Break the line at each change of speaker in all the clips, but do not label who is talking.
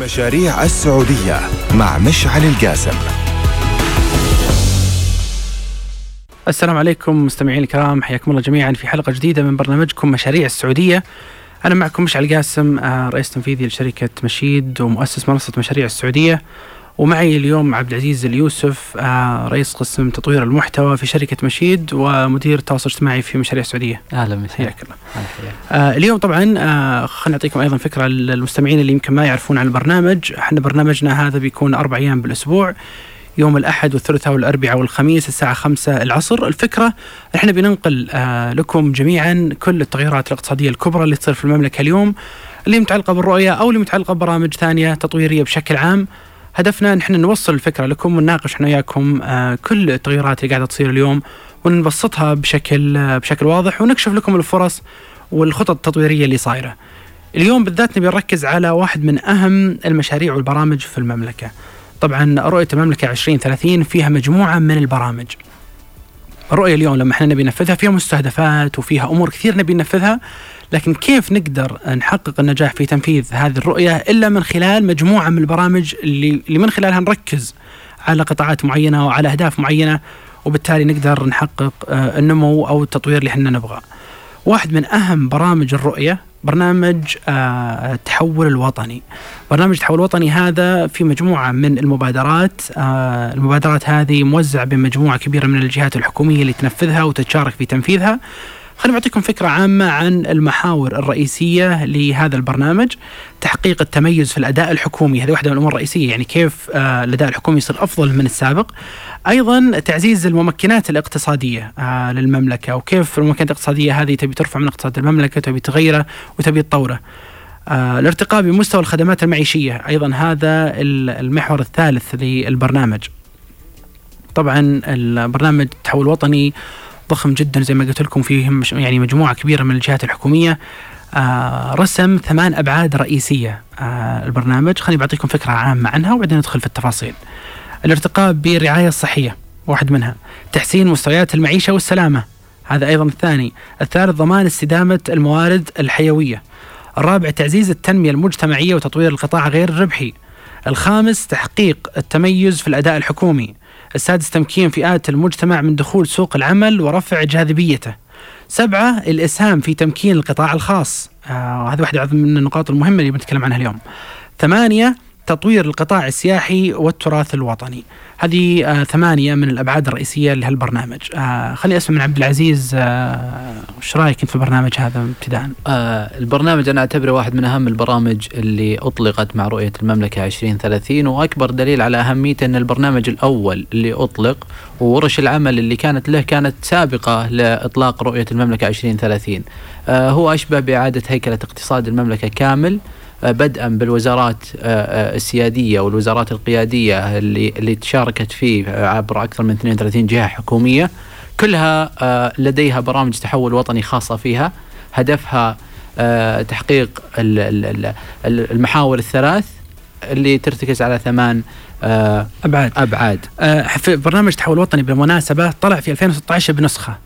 مشاريع السعودية مع مشعل القاسم.
السلام عليكم مستمعين الكرام حياكم الله جميعا في حلقة جديدة من برنامجكم مشاريع السعودية. أنا معكم مشعل قاسم آه، رئيس تنفيذي لشركة مشيد ومؤسس منصة مشاريع السعودية. ومعي اليوم عبد العزيز اليوسف آه، رئيس قسم تطوير المحتوى في شركة مشيد ومدير التواصل الاجتماعي في مشاريع السعودية.
أهلا وسهلا.
حياك الله. آه اليوم طبعا آه خلينا نعطيكم أيضا فكرة للمستمعين اللي يمكن ما يعرفون عن البرنامج. إحنا برنامجنا هذا بيكون أربع أيام بالأسبوع يوم الأحد والثلاثاء والأربعاء والخميس الساعة خمسة العصر. الفكرة إحنا بننقل لكم جميعا كل التغيرات الاقتصادية الكبرى اللي تصير في المملكة اليوم اللي متعلقة بالرؤية أو اللي متعلقة ببرامج ثانية تطويرية بشكل عام. هدفنا نحن نوصل الفكرة لكم ونناقش إحنا وياكم آه كل التغيرات اللي قاعدة تصير اليوم ونبسطها بشكل آه بشكل واضح ونكشف لكم الفرص والخطط التطويرية اللي صايرة. اليوم بالذات نبي نركز على واحد من أهم المشاريع والبرامج في المملكة. طبعا رؤية المملكة 2030 فيها مجموعة من البرامج. الرؤية اليوم لما إحنا نبي ننفذها فيها مستهدفات وفيها أمور كثير نبي ننفذها لكن كيف نقدر نحقق النجاح في تنفيذ هذه الرؤية إلا من خلال مجموعة من البرامج اللي من خلالها نركز على قطاعات معينة وعلى أهداف معينة وبالتالي نقدر نحقق آه، النمو أو التطوير اللي إحنا نبغاه. واحد من أهم برامج الرؤية برنامج آه، التحول الوطني. برنامج التحول الوطني هذا في مجموعة من المبادرات، آه، المبادرات هذه موزعة بين مجموعه كبيرة من الجهات الحكومية اللي تنفذها وتتشارك في تنفيذها. خليني أعطيكم فكرة عامة عن المحاور الرئيسية لهذا البرنامج تحقيق التميز في الأداء الحكومي. هذه واحدة من الأمور الرئيسية يعني كيف آه الأداء الحكومي يصير أفضل من السابق. أيضا تعزيز الممكنات الاقتصادية آه للمملكة وكيف الممكنات الاقتصادية هذه تبي ترفع من اقتصاد المملكة تبي تغيره وتبي تطوره. آه الارتقاء بمستوى الخدمات المعيشية أيضا هذا المحور الثالث للبرنامج. طبعا البرنامج التحول الوطني ضخم جدا زي ما قلت لكم فيه يعني مجموعة كبيرة من الجهات الحكومية آه رسم ثمان أبعاد رئيسية آه البرنامج خليني بعطيكم فكرة عامة عنها وبعدين ندخل في التفاصيل. الارتقاء بالرعايه الصحيه واحد منها، تحسين مستويات المعيشة والسلامة هذا أيضا الثاني، الثالث ضمان استدامة الموارد الحيوية. الرابع تعزيز التنمية المجتمعية وتطوير القطاع غير الربحي. الخامس تحقيق التميز في الأداء الحكومي. السادس تمكين فئات المجتمع من دخول سوق العمل ورفع جاذبيته. سبعة الإسهام في تمكين القطاع الخاص. آه هذه واحدة من النقاط المهمة اللي بنتكلم عنها اليوم. ثمانية تطوير القطاع السياحي والتراث الوطني. هذه آه ثمانية من الأبعاد الرئيسية لهالبرنامج. آه خليني أسمع من عبد العزيز آه، وش رأيك أنت في البرنامج هذا ابتداء؟
آه البرنامج أنا أعتبره واحد من أهم البرامج اللي أطلقت مع رؤية المملكة 2030 وأكبر دليل على أهميته أن البرنامج الأول اللي أطلق وورش العمل اللي كانت له كانت سابقة لإطلاق رؤية المملكة 2030 آه هو أشبه بإعادة هيكلة اقتصاد المملكة كامل. بدءا بالوزارات آه، آه، السيادية والوزارات القيادية اللي اللي تشاركت فيه عبر أكثر من 32 جهة حكومية. كلها آه، لديها برامج تحول وطني خاصة فيها. هدفها تحقيق المحاور الثلاث اللي ترتكز على ثمان
أبعاد.
أبعاد.
في برنامج تحول وطني بالمناسبه طلع في 2016 بنسخة.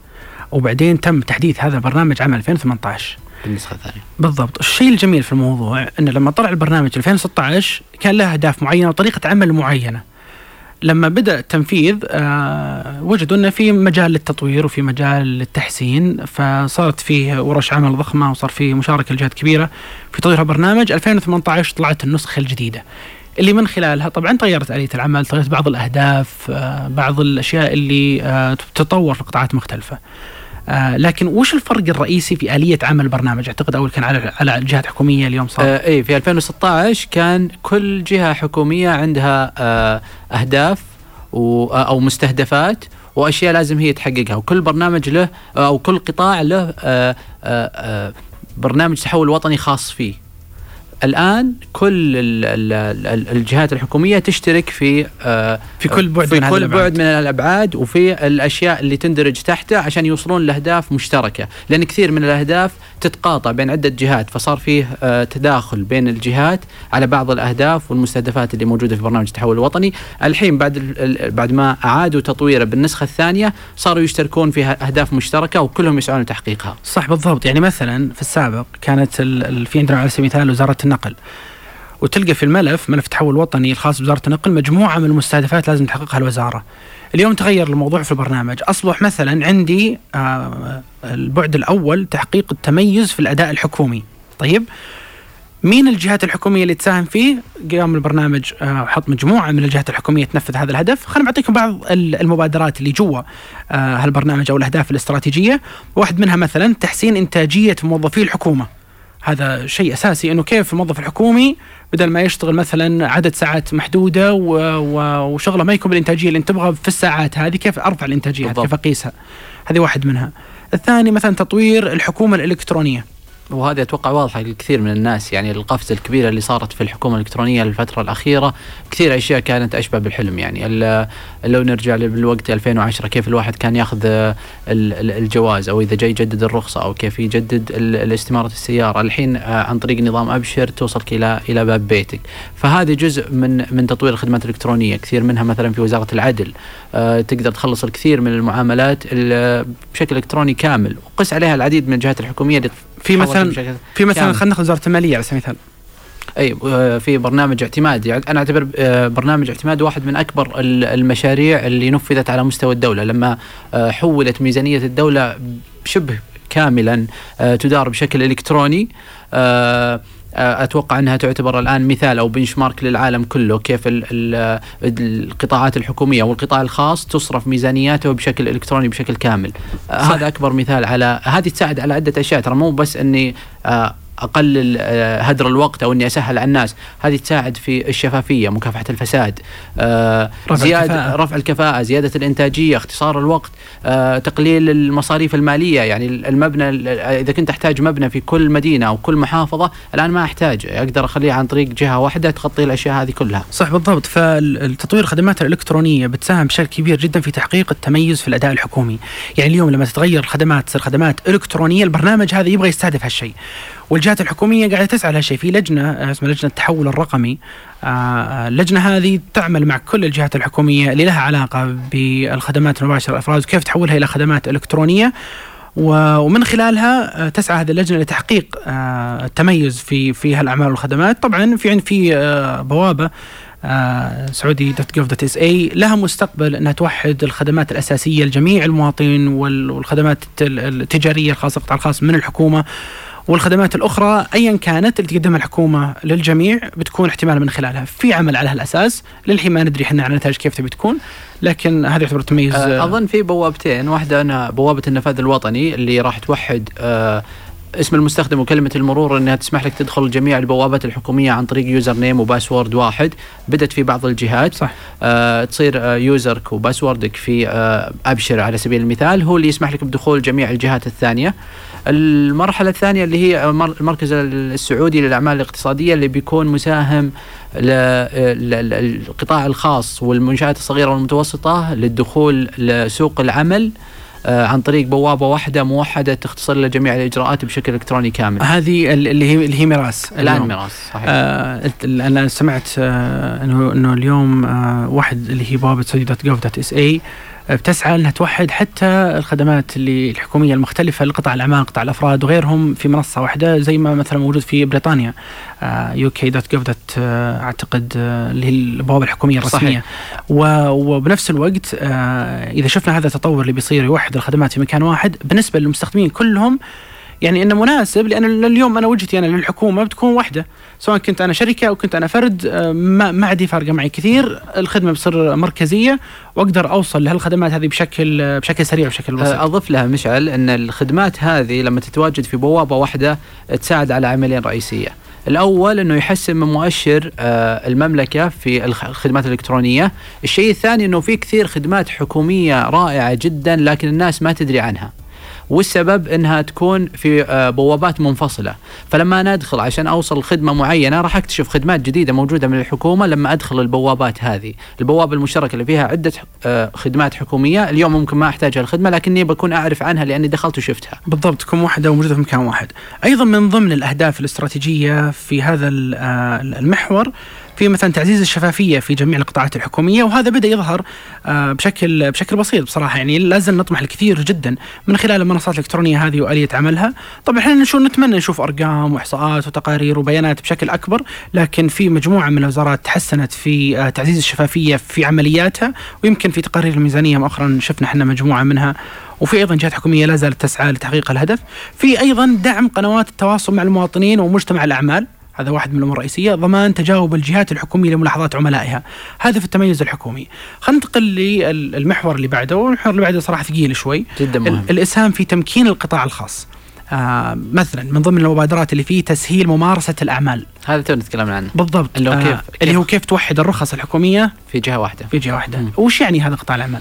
وبعدين تم تحديث هذا البرنامج عام 2018
النسخه الثانية.
بالضبط. الشيء الجميل في الموضوع إنه لما طلع البرنامج 2016 كان له أهداف معينة وطريقة عمل معينة. لما بدأ التنفيذ آه وجدوا إنه في مجال للتطوير وفي مجال للتحسين فصارت فيه ورش عمل ضخمة وصار فيه مشاركة لجهات كبيرة في تطوير البرنامج 2018 طلعت النسخة الجديدة. اللي من خلالها طبعا تغيرت آلية العمل تغيرت بعض الأهداف آه بعض الأشياء اللي آه تتطور في قطاعات مختلفة. آه لكن وش الفرق الرئيسي في آلية عمل البرنامج؟ أعتقد أول كان على على الجهات الحكومية اليوم صار.
آه اي في 2016 كان كل جهة حكومية عندها آه أهداف آه، أو مستهدفات وأشياء لازم هي تحققها. وكل برنامج له أو كل قطاع له آه آه آه برنامج تحول وطني خاص فيه. الآن كل الجهات الحكومية تشترك في
آه، في كل بعد
في من كل بعد من الأبعاد وفي الأشياء اللي تندرج تحته عشان يوصلون لأهداف مشتركة لأن كثير من الأهداف تتقاطع بين عدة جهات فصار فيه آه، تداخل بين الجهات على بعض الأهداف والمستهدفات اللي موجودة في برنامج التحول الوطني. الحين بعد بعد ما أعادوا تطويره بالنسخة الثانية صاروا يشتركون في أهداف مشتركة وكلهم يسعون لتحقيقها
صح بالضبط. يعني مثلا في السابق كانت في عندنا على سبيل المثال وزارة النقل. وتلقى في الملف ملف التحول الوطني الخاص بوزارة النقل مجموعة من المستهدفات لازم تحققها الوزارة. اليوم تغير الموضوع في البرنامج أصبح مثلا عندي آه البعد الأول تحقيق التميز في الأداء الحكومي. طيب مين الجهات الحكومية اللي تساهم فيه؟ قام البرنامج آه، حط مجموعة من الجهات الحكومية تنفذ هذا الهدف، خلينا نعطيكم بعض المبادرات اللي جوا آه، هالبرنامج أو الأهداف الاستراتيجية، واحد منها مثلا تحسين إنتاجية موظفي الحكومة. هذا شيء أساسي إنه كيف الموظف الحكومي بدل ما يشتغل مثلا عدد ساعات محدودة وشغله ما يكون بالإنتاجية اللي أنت تبغى في الساعات هذه كيف أرفع الإنتاجية كيف أقيسها؟ هذه واحد منها. الثاني مثلا تطوير الحكومة الإلكترونية.
وهذه أتوقع واضحه لكثير من الناس. يعني القفزة الكبيرة اللي صارت في الحكومة الإلكترونية الفترة الأخيرة كثير أشياء كانت أشبه بالحلم. يعني لو نرجع بالوقت 2010 كيف الواحد كان ياخذ الجواز أو إذا جاي يجدد الرخصة أو كيف يجدد الاستماره السيارة. الحين آه، عن طريق نظام أبشر توصلك إلى إلى باب بيتك. فهذه جزء من من تطوير الخدمات الإلكترونية. كثير منها مثلا في وزارة العدل. آه، تقدر تخلص الكثير من المعاملات بشكل إلكتروني كامل. وقس عليها العديد من الجهات الحكومية اللي
في مثلا في مثلا خلينا ناخذ وزارة المالية على سبيل المثال.
أي آه، في برنامج اعتماد يعني أنا أعتبر آه، برنامج اعتماد واحد من أكبر المشاريع اللي نفذت على مستوى الدولة. لما آه، حولت ميزانية الدولة شبه كاملا تدار بشكل إلكتروني أتوقع أنها تعتبر الآن مثال أو بنش مارك للعالم كله كيف القطاعات الحكومية والقطاع الخاص تصرف ميزانياته بشكل إلكتروني بشكل كامل صح. هذا أكبر مثال على هذه تساعد على عدة أشياء ترى مو بس أني اقلل آه، هدر الوقت أو أني أسهل على الناس. هذه تساعد في الشفافية مكافحة الفساد.
آه، رفع زياده
الكفاءة. رفع الكفاءة زيادة الإنتاجية اختصار الوقت آه، تقليل المصاريف المالية. يعني المبنى إذا كنت أحتاج مبنى في كل مدينة أو كل محافظة الآن ما أحتاج. أقدر أخليه عن طريق جهة واحدة تغطي الأشياء هذه كلها.
صح بالضبط. فالتطوير الخدمات الإلكترونية بتساهم بشكل كبير جدا في تحقيق التميز في الأداء الحكومي. يعني اليوم لما تتغير الخدمات تصير خدمات إلكترونية البرنامج هذا يبغى يستهدف هالشيء. والجهات الحكومية قاعدة تسعى لهالشيء في لجنة آه، اسمها لجنة التحول الرقمي. آه، آه، اللجنة هذه تعمل مع كل الجهات الحكومية اللي لها علاقة بالخدمات المباشرة. للافراد وكيف تحولها إلى خدمات إلكترونية. ومن خلالها تسعى هذه اللجنة لتحقيق التميز في في هالأعمال والخدمات. طبعا في في بوابة Saudi dot dot SA لها مستقبل إنها توحد الخدمات الأساسية لجميع المواطنين والخدمات التجارية الخاصة القطاع الخاص من الحكومة. والخدمات الأخرى ايا كانت اللي تقدمها الحكومة للجميع بتكون احتمال من خلالها. في عمل على هالأساس للحين ما ندري إحنا عن النتائج كيف تبي تكون لكن هذا يعتبر تميز
أظن في بوابتين. واحدة أنا بوابة النفاذ الوطني اللي راح توحد أه اسم المستخدم وكلمة المرور إنها تسمح لك تدخل جميع البوابات الحكومية عن طريق username و password واحد. بدت في بعض الجهات.
صح.
آه تصير آه user ك و password ك في آه أبشر على سبيل المثال. هو اللي يسمح لك بدخول جميع الجهات الثانية. المرحلة الثانية اللي هي المركز السعودي للأعمال الاقتصادية اللي بيكون مساهم للقطاع الخاص والمنشآت الصغيرة والمتوسطة للدخول لسوق العمل. آه، عن طريق بوابة واحدة موحدة تختصر له جميع الإجراءات بشكل إلكتروني كامل.
هذه اللي هي اللي هي مراس
الان مراس
صحيح. آه أنا سمعت آه انه إنه اليوم آه واحد اللي هي بوابة Saudi dot gov dot SA بتسعى إنها توحد حتى الخدمات اللي الحكومية المختلفة لقطاع الأعمال، قطاع الأفراد وغيرهم في منصة واحدة زي ما مثلا موجود في بريطانيا. يو كي دوت جوف دوت أعتقد آه، اللي هي البوابة الحكومية الرسمية. صحيح. وبنفس الوقت آه، إذا شفنا هذا التطور اللي بيصير يوحد الخدمات في مكان واحد بالنسبة للمستخدمين كلهم يعني إنه مناسب لأن اليوم أنا وجهتي أنا للحكومة بتكون واحدة. سواء كنت أنا شركة أو كنت أنا فرد آه، ما ما عندي فارقة معي كثير الخدمة بتصير مركزية وأقدر أوصل لهالخدمات هذه بشكل بشكل سريع وبشكل بسيط.
اضف لها مشعل إن الخدمات هذه لما تتواجد في بوابة واحدة تساعد على عملين رئيسية. الأول إنه يحسن من مؤشر آه، المملكة في الخدمات الإلكترونية، الشيء الثاني إنه في كثير خدمات حكومية رائعة جدا لكن الناس ما تدري عنها. والسبب إنها تكون في آه، بوابات منفصلة. فلما أنا أدخل عشان أوصل خدمة معينة راح أكتشف خدمات جديدة موجودة من الحكومة لما أدخل البوابات هذه. البوابة المشتركة اللي فيها عدة آه، خدمات حكومية. اليوم ممكن ما احتاج الخدمة لكني بكون أعرف عنها لأني دخلت وشفتها.
بالضبط تكون واحدة وموجودة في مكان واحد. أيضا من ضمن الأهداف الاستراتيجية في هذا آه، المحور في مثلا تعزيز الشفافية في جميع القطاعات الحكومية وهذا بدأ يظهر آه، بشكل بشكل بسيط بصراحة. يعني لازم نطمح الكثير جدا من خلال المنصات الإلكترونية هذه وآلية عملها. طبعا إحنا نشوف نتمنى نشوف أرقام وإحصاءات وتقارير وبيانات بشكل أكبر لكن في مجموعة من الوزارات تحسنت في آه، تعزيز الشفافية في عملياتها ويمكن في تقارير الميزانية مؤخرا شفنا إحنا مجموعة منها. وفي أيضا جهات حكومية لا زالت تسعى لتحقيق الهدف. في أيضا دعم قنوات التواصل مع المواطنين ومجتمع الأعمال. هذا واحد من الأمور الرئيسية ضمان تجاوب الجهات الحكومية لملاحظات عملائها. هذا في التميز الحكومي. خلينا ننتقل للمحور اللي بعده. والمحور اللي بعده صراحة ثقيل شوي.
جدا مهم.
الإسهام في تمكين القطاع الخاص. آه مثلا من ضمن المبادرات اللي فيه تسهيل ممارسة الأعمال.
هذا تو نتكلم عنه.
بالضبط.
اللي هو كيف,
آه اللي هو كيف؟ توحد الرخص الحكومية
في جهة واحدة.
في جهة واحدة. وش يعني هذا قطاع الأعمال؟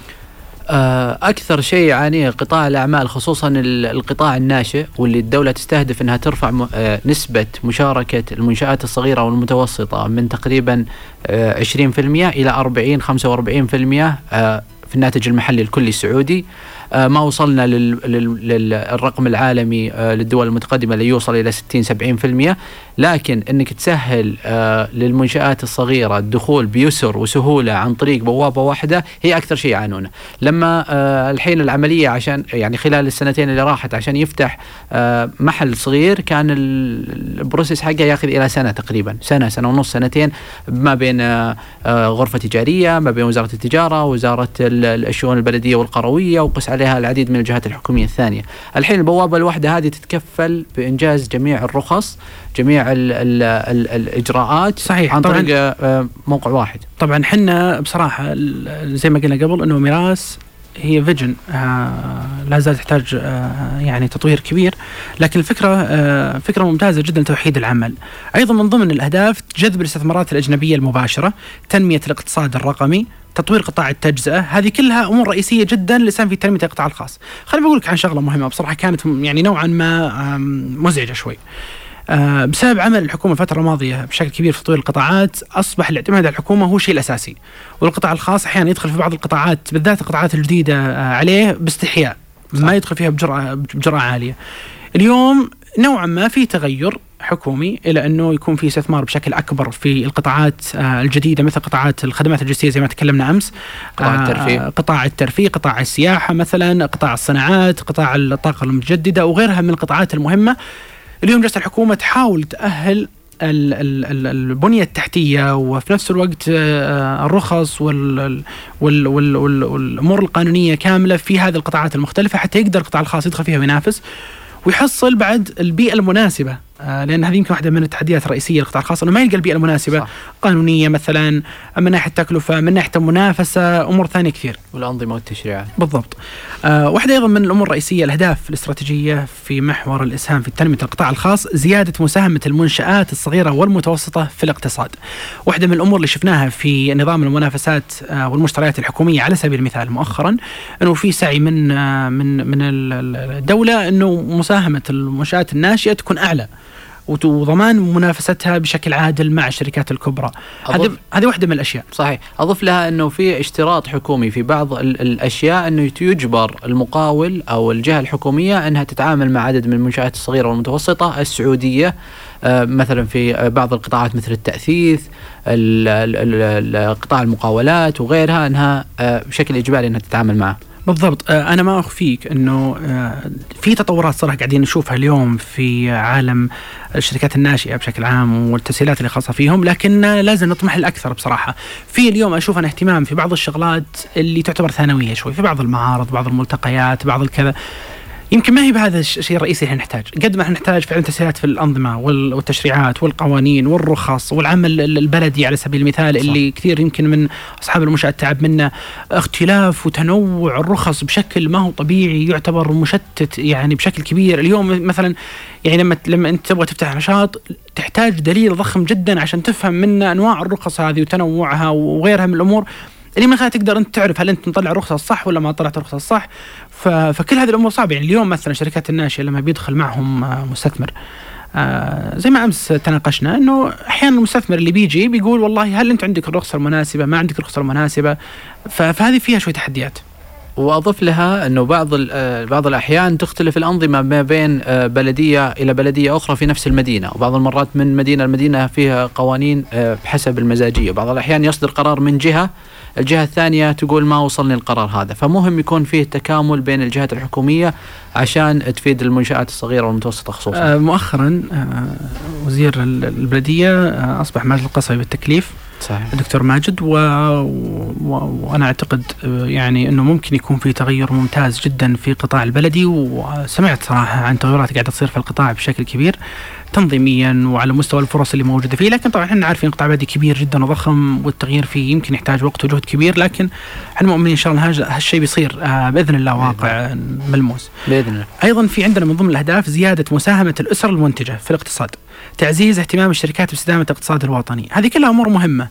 آه، أكثر شيء يعانيه قطاع الأعمال خصوصا القطاع الناشئ واللي الدولة تستهدف أنها ترفع آه، نسبة مشاركة المنشآت الصغيرة والمتوسطة من تقريبا 20% آه، إلى 40 45% في الناتج المحلي الكلي السعودي. ما وصلنا للرقم العالمي آه، للدول المتقدمة اللي يوصل إلى 60 70% لكن أنك تسهل آه، للمنشآت الصغيرة الدخول بيسر وسهولة عن طريق بوابة واحدة هي أكثر شيء يعانونه. لما الحين العملية عشان يعني خلال السنتين اللي راحت عشان يفتح محل صغير كان البروسيس حقه ياخذ إلى سنة تقريبا. سنة سنة ونص سنتين ما بين غرفة تجارية ما بين وزارة التجارة وزارة الشؤون البلدية والقروية وقس عليها العديد من الجهات الحكومية الثانية. الحين البوابة الواحدة هذه تتكفل بإنجاز جميع الرخص جميع ال ال ال الإجراءات
صحيح
عن طريق آه، موقع واحد.
طبعا حنا بصراحة زي ما قلنا قبل أنه ميراث هي فيجن آه لا زال تحتاج آه يعني تطوير كبير. لكن الفكرة آه فكرة ممتازة جدا لتوحيد العمل. أيضا من ضمن الأهداف جذب الاستثمارات الأجنبية المباشرة تنمية الاقتصاد الرقمي تطوير قطاع التجزئة. هذه كلها أمور رئيسية جدا لسان في تنمية القطاع الخاص. خليني بقول لك عن شغلة مهمة بصراحة كانت يعني نوعا ما مزعجة شوي. بسبب عمل الحكومة الفترة الماضية بشكل كبير في تطوير القطاعات أصبح الاعتماد على الحكومة هو الشيء الأساسي. والقطاع الخاص أحيانا يدخل في بعض القطاعات بالذات القطاعات الجديدة آه، عليه باستحياء ما يدخل فيها بجرأة بجرأة عالية. اليوم نوعا ما في تغير حكومي إلى أنه يكون في استثمار بشكل أكبر في القطاعات آه، الجديدة مثل قطاعات الخدمات الجنسية زي ما تكلمنا أمس.
قطاع الترفيه.
قطاع الترفيه قطاع السياحة مثلا قطاع الصناعات قطاع الطاقة المتجددة وغيرها من القطاعات المهمة. اليوم جالسه الحكومة تحاول تأهل البنية التحتية وفي نفس الوقت آه، الرخص والأمور القانونية كاملة في هذه القطاعات المختلفة حتى يقدر القطاع الخاص يدخل فيها وينافس ويحصل بعد البيئة المناسبة. آه، لأن هذه يمكن واحدة من التحديات الرئيسية للقطاع الخاص إنه ما يلقى البيئة المناسبة صح. قانونية مثلا من ناحية التكلفه من ناحية المنافسه أمور ثانية كثير.
والأنظمة والتشريعات.
بالضبط. آه واحدة أيضا من الأمور الرئيسية الأهداف الاستراتيجية في محور الإسهام في تنمية القطاع الخاص زيادة مساهمة المنشآت الصغيرة والمتوسطة في الاقتصاد. واحدة من الأمور اللي شفناها في نظام المنافسات آه والمشتريات الحكومية على سبيل المثال مؤخرا إنه في سعي من آه من من الدولة إنه مساهمة المنشآت الناشئة تكون أعلى. وضمان منافستها بشكل عادل مع الشركات الكبرى. هذه هذه واحدة من الأشياء.
صحيح. أضف لها أنه في اشتراط حكومي في بعض الأشياء أنه يجبر المقاول أو الجهة الحكومية أنها تتعامل مع عدد من المنشآت الصغيرة والمتوسطة السعودية آه، مثلا في بعض القطاعات مثل التأثيث قطاع المقاولات وغيرها أنها آه، بشكل إجباري أنها تتعامل معه.
بالضبط. آه، أنا ما أخفيك إنه آه، في تطورات صراحة قاعدين نشوفها اليوم في عالم الشركات الناشئة بشكل عام والتسهيلات اللي خاصة فيهم لكن لازم نطمح لاكثر بصراحة. في اليوم أشوف أنا اهتمام في بعض الشغلات اللي تعتبر ثانوية شوي في بعض المعارض بعض الملتقيات بعض الكذا. يمكن ما هي بهذا الشيء الرئيسي اللي نحتاج. قد ما إحنا نحتاج فعلا تسهيلات في الأنظمة والتشريعات والقوانين والرخص والعمل البلدي على سبيل المثال صح. اللي كثير يمكن من أصحاب المنشآت تعب منه. اختلاف وتنوع الرخص بشكل ما هو طبيعي يعتبر مشتت يعني بشكل كبير. اليوم مثلا يعني لما لما أنت تبغى تفتح نشاط تحتاج دليل ضخم جدا عشان تفهم منه أنواع الرخص هذه وتنوعها وغيرها من الأمور. اللي من خلالها تقدر أنت تعرف هل أنت مطلع رخصه صح ولا ما طلعت رخصه صح فكل هذه الأمور صعبة. يعني اليوم مثلا شركات الناشئه لما بيدخل معهم آه، مستثمر آه زي ما أمس تناقشنا إنه أحيانا المستثمر اللي بيجي بيقول والله هل أنت عندك الرخصة المناسبة؟ ما عندك الرخصة المناسبة. فهذه فيها شوي تحديات.
وأضف لها إنه بعض بعض الأحيان تختلف الأنظمة ما بين بلدية إلى بلدية أخرى في نفس المدينة. وبعض المرات من مدينة لمدينة فيها قوانين بحسب المزاجية. بعض الأحيان يصدر قرار من جهة الجهة الثانية تقول ما وصلني القرار هذا. فمهم يكون فيه تكامل بين الجهات الحكومية عشان تفيد المنشآت الصغيرة والمتوسطة خصوصا.
آه مؤخرا آه وزير البلدية آه أصبح ماجد القصبي بالتكليف.
صحيح.
الدكتور ماجد و... و... وأنا أعتقد يعني إنه ممكن يكون في تغير ممتاز جدا في قطاع البلدي وسمعت صراحة عن تغيرات قاعدة تصير في القطاع بشكل كبير. تنظيميا وعلى مستوى الفرص اللي موجودة فيه. لكن طبعا إحنا عارفين قطاع بلدي كبير جدا وضخم والتغيير فيه يمكن يحتاج وقت وجهد كبير لكن إحنا مؤمنين إن شاء الله هالشيء بيصير آه، بإذن الله واقع ملموس.
بإذن الله.
أيضا في عندنا من ضمن الأهداف زيادة مساهمة الأسر المنتجة في الاقتصاد. تعزيز اهتمام الشركات باستدامة الاقتصاد الوطني. هذه كلها أمور مهمة.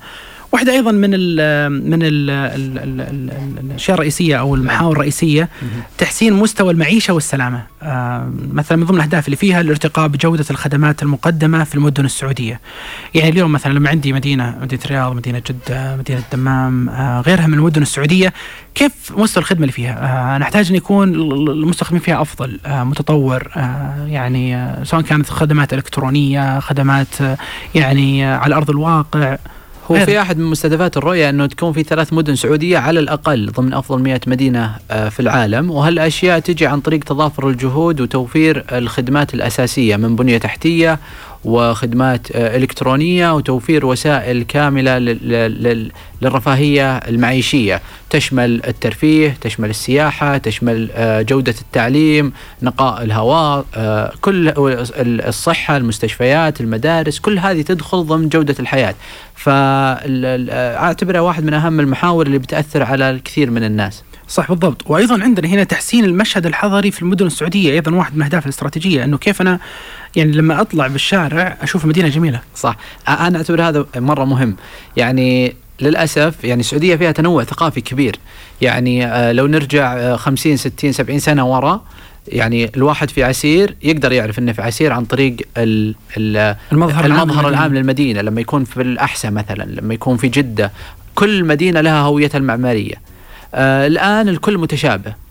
واحدة أيضا من ال من ال ال ال ال الأشياء الرئيسية أو المحاور الرئيسية تحسين مستوى المعيشة والسلامة. آه مثلا من ضمن الأهداف اللي فيها الارتقاء بجودة الخدمات المقدمة في المدن السعودية. يعني اليوم مثلا لما عندي مدينة مدينة الرياض مدينة جدة مدينة الدمام آه غيرها من المدن السعودية كيف مستوى الخدمة اللي فيها؟ آه نحتاج أن يكون المستخدمين فيها أفضل متطور يعني سواء كانت خدمات إلكترونية خدمات يعني على أرض الواقع.
هو في أحد من مستهدفات الرؤية أنه تكون في ثلاث مدن سعودية على الأقل ضمن أفضل 100 مدينة آه، في العالم. وهالأشياء تجي عن طريق تضافر الجهود وتوفير الخدمات الأساسية من بنية تحتية وخدمات آه، إلكترونية وتوفير وسائل كاملة للرفاهية المعيشية تشمل الترفيه، تشمل السياحة، تشمل آه، جودة التعليم، نقاء الهواء، كل الصحة، المستشفيات، المدارس، كل هذه تدخل ضمن جودة الحياة. فاعتبرها واحد من أهم المحاور اللي بتأثر على الكثير من الناس.
صح بالضبط وأيضا عندنا هنا تحسين المشهد الحضري في المدن السعودية أيضا واحد من الاهداف الاستراتيجية أنه كيف أنا يعني لما أطلع بالشارع أشوف المدينة جميلة.
صح. أنا أعتبر هذا مرة مهم. يعني للأسف يعني السعودية فيها تنوع ثقافي كبير. يعني لو نرجع 50 60 70 سنة ورا يعني الواحد في عسير يقدر يعرف إنه في عسير عن طريق ال ال
المظهر,
المظهر العام للمدينة. لما يكون في الاحساء مثلا لما يكون في جدة كل مدينة لها هويتها المعمارية. آه الآن الكل متشابه.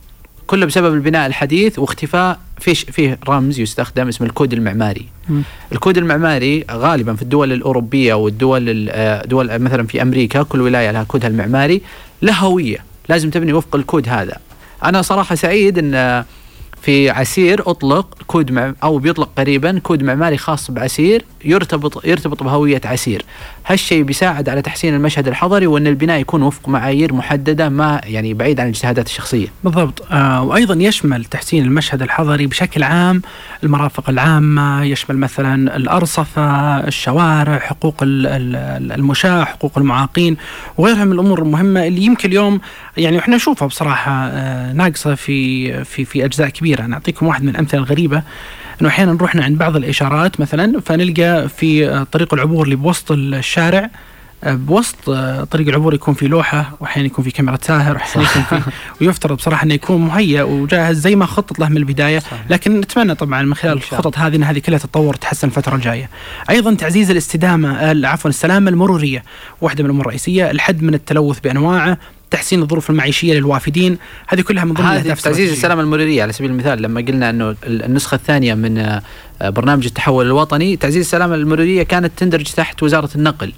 كله بسبب البناء الحديث واختفاء في فيه رمز يستخدم اسمه الكود المعماري. م. الكود المعماري غالبا في الدول الأوروبية والدول آه، دول مثلا في أمريكا كل ولاية لها كودها المعماري له هوية لازم تبني وفق الكود هذا. أنا صراحة سعيد إن في عسير أطلق كود مع أو بيطلق قريبا كود معماري خاص بعسير يرتبط يرتبط بهوية عسير هالشيء بيساعد على تحسين المشهد الحضري وإن البناء يكون وفق معايير محددة ما يعني بعيد عن الاجتهادات الشخصية.
بالضبط. آه وأيضا يشمل تحسين المشهد الحضري بشكل عام المرافق العامة يشمل مثلا الأرصفة الشوارع حقوق المشاة حقوق المعاقين وغيرها من الأمور المهمة اللي يمكن اليوم يعني إحنا نشوفها بصراحة آه ناقصة في في في أجزاء كبيرة. أنا أعطيكم واحد من الأمثلة الغريبة. إنه أحيانا نروح عند بعض الإشارات مثلا فنلقى في طريق العبور اللي بوسط الشارع بوسط طريق العبور يكون في لوحة وأحيانا يكون في كاميرا ساهر وأحيانا يكون في ويفترض بصراحة إنه يكون مهيأ وجاهز زي ما خطط له من البداية. لكن نتمنى طبعا من خلال الخطط هذه إن هذه كلها تتطور وتحسن الفترة الجاية. أيضا تعزيز الاستدامة عفوا السلامة المرورية واحدة من الأمور الرئيسية الحد من التلوث بأنواعه تحسين الظروف المعيشية للوافدين. هذه كلها من ضمن
اهداف تعزيز السلامة المروريه على سبيل المثال لما قلنا إنه النسخة الثانية من آه، برنامج التحول الوطني تعزيز السلامة المروريه كانت تندرج تحت وزارة النقل.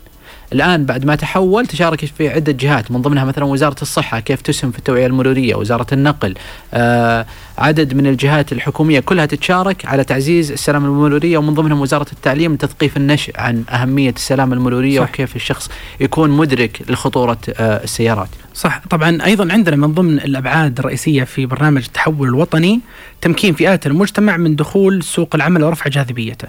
الآن بعد ما تحول تشارك في عدة جهات من ضمنها مثلا وزارة الصحة كيف تسهم في التوعية المرورية، وزارة النقل، آه عدد من الجهات الحكومية كلها تتشارك على تعزيز السلامه المرورية ومن ضمنهم وزارة التعليم لتثقيف النشء عن أهمية السلامه المرورية صح. وكيف الشخص يكون مدرك لخطورة آه السيارات.
صح طبعا أيضا عندنا من ضمن الأبعاد الرئيسية في برنامج التحول الوطني تمكين فئات المجتمع من دخول سوق العمل ورفع جاذبيته.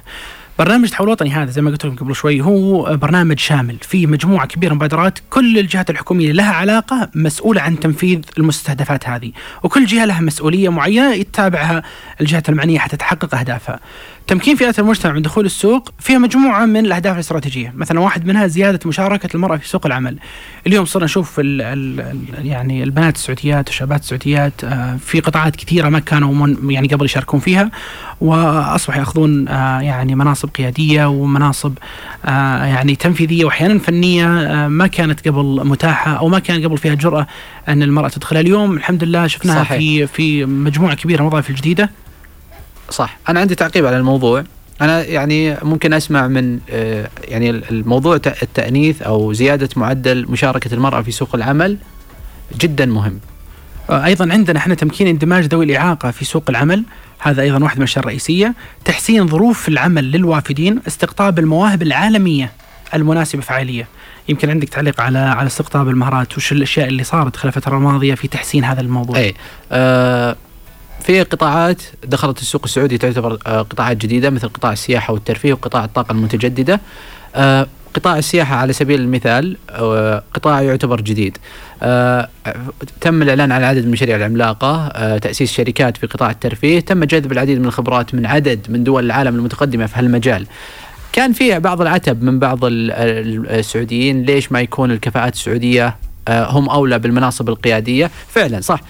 برنامج التحول الوطني هذا زي ما قلت لكم قبل شوي هو برنامج شامل فيه مجموعة كبيرة من مبادرات كل الجهات الحكومية لها علاقة مسؤولة عن تنفيذ المستهدفات هذه وكل جهة لها مسؤولية معينة يتابعها الجهات المعنية حتى تحقق أهدافها. تمكين فئات المجتمع من دخول السوق فيها مجموعة من الأهداف الاستراتيجية، مثلا واحد منها زيادة مشاركة المرأة في سوق العمل. اليوم صرنا نشوف ال ال يعني البنات السعوديات والشابات السعوديات آه، في قطاعات كثيرة ما كانوا من يعني قبل يشاركون فيها واصبحوا يأخذون آه، يعني مناصب قيادية ومناصب آه، يعني تنفيذية واحيانا فنية ما كانت قبل متاحة أو ما كان قبل فيها جرأة أن المرأة تدخلها اليوم الحمد لله شفناها صحيح. في في مجموعة كبيرة من الوظائف الجديدة
صح. أنا عندي تعقيب على الموضوع. أنا يعني ممكن أسمع من آه، يعني الموضوع التأنيث أو زيادة معدل مشاركة المرأة في سوق العمل جدا مهم.
آه، أيضا عندنا إحنا تمكين اندماج ذوي الإعاقة في سوق العمل. هذا أيضا واحد من الأشياء الرئيسية. تحسين ظروف العمل للوافدين استقطاب المواهب العالمية المناسبة فعالية. يمكن عندك تعليق على على استقطاب المهارات وش الأشياء اللي صارت خلال الفترة الماضية في تحسين هذا الموضوع؟
اي آه في قطاعات دخلت السوق السعودي تعتبر آه، قطاعات جديدة مثل قطاع السياحة والترفيه وقطاع الطاقة المتجددة. آه، قطاع السياحة على سبيل المثال آه، قطاع يعتبر جديد. تم الإعلان عن عدد من المشاريع العملاقة تأسيس شركات في قطاع الترفيه تم جذب العديد من الخبرات من عدد من دول العالم المتقدمة في هالمجال. كان في بعض العتب من بعض السعوديين ليش ما يكون الكفاءات السعودية هم أولى بالمناصب القيادية. فعلا صح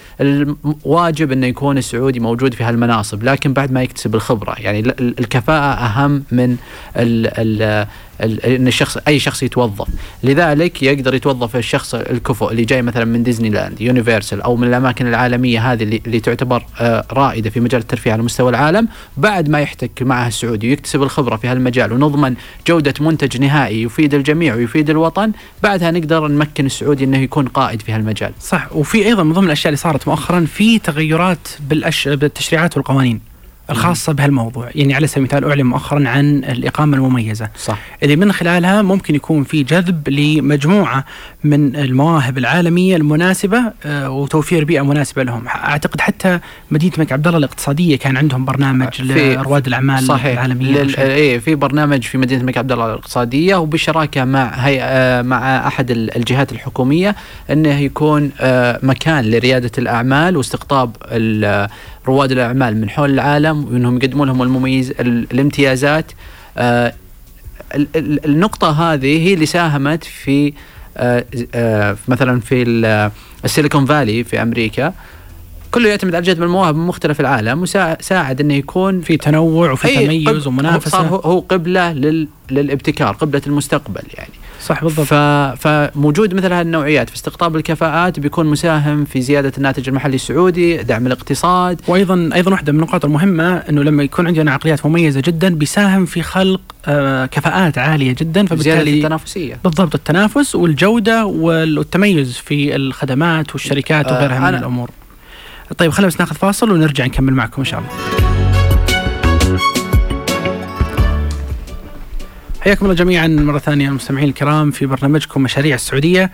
واجب إنه يكون السعودي موجود في هالمناصب لكن بعد ما يكتسب الخبرة. يعني الكفاءة أهم من ال ال إن الشخص أي شخص يتوظف. لذلك يقدر يتوظف الشخص الكفؤ اللي جاي مثلا من Disneyland Universal أو من الأماكن العالمية هذه اللي, اللي تعتبر آه، رائدة في مجال الترفيه على مستوى العالم. بعد ما يحتك معها السعودي ويكتسب الخبرة في هالمجال ونضمن جودة منتج نهائي يفيد الجميع ويفيد الوطن بعدها نقدر نمكن السعودي إنه يكون قائد في هالمجال.
صح وفي أيضا من ضمن الأشياء اللي صارت مؤخرا في تغيرات بالأش... بالتشريعات والقوانين. الخاصة بهالموضوع. يعني على سبيل المثال أعلن مؤخرا عن الإقامة المميزة.
صح.
اللي من خلالها ممكن يكون في جذب لمجموعة من المواهب العالمية المناسبة آه، وتوفير بيئة مناسبة لهم. أعتقد حتى مدينة الملك عبد الله الاقتصادية كان عندهم برنامج لرواد الأعمال
صحيح. العالمية لل... إيه في برنامج في مدينة الملك عبد الله الاقتصادية وبالشراكة مع هي... آه، مع أحد الجهات الحكومية أنه يكون آه، مكان لريادة الأعمال واستقطاب رواد الأعمال من حول العالم وإنهم يقدمون لهم المميز الامتيازات. آه النقطة هذه هي اللي ساهمت في آه آه مثلا في السيليكون فالي في أمريكا. كله يعتمد على جذب المواهب من مختلف العالم وساعد إنه يكون
في تنوع وفي تميز ومنافسة.
صار هو قبلة لل للابتكار قبلة المستقبل يعني.
صح بالضبط.
ف... فموجود مثل هذه النوعيات في استقطاب الكفاءات بيكون مساهم في زيادة الناتج المحلي السعودي دعم الاقتصاد.
وأيضا أيضا واحدة من النقاط المهمة إنه لما يكون عندنا عقليات مميزة جدا بيساهم في خلق آه كفاءات عالية جدا
فبالتالي التنافسية.
بالضبط التنافس والجودة والتميز في الخدمات والشركات آه وغيرها من الأمور. طيب خلينا بس ناخذ فاصل ونرجع نكمل معكم إن شاء الله. حياكم الله جميعا مرة ثانية المستمعين الكرام في برنامجكم مشاريع السعودية.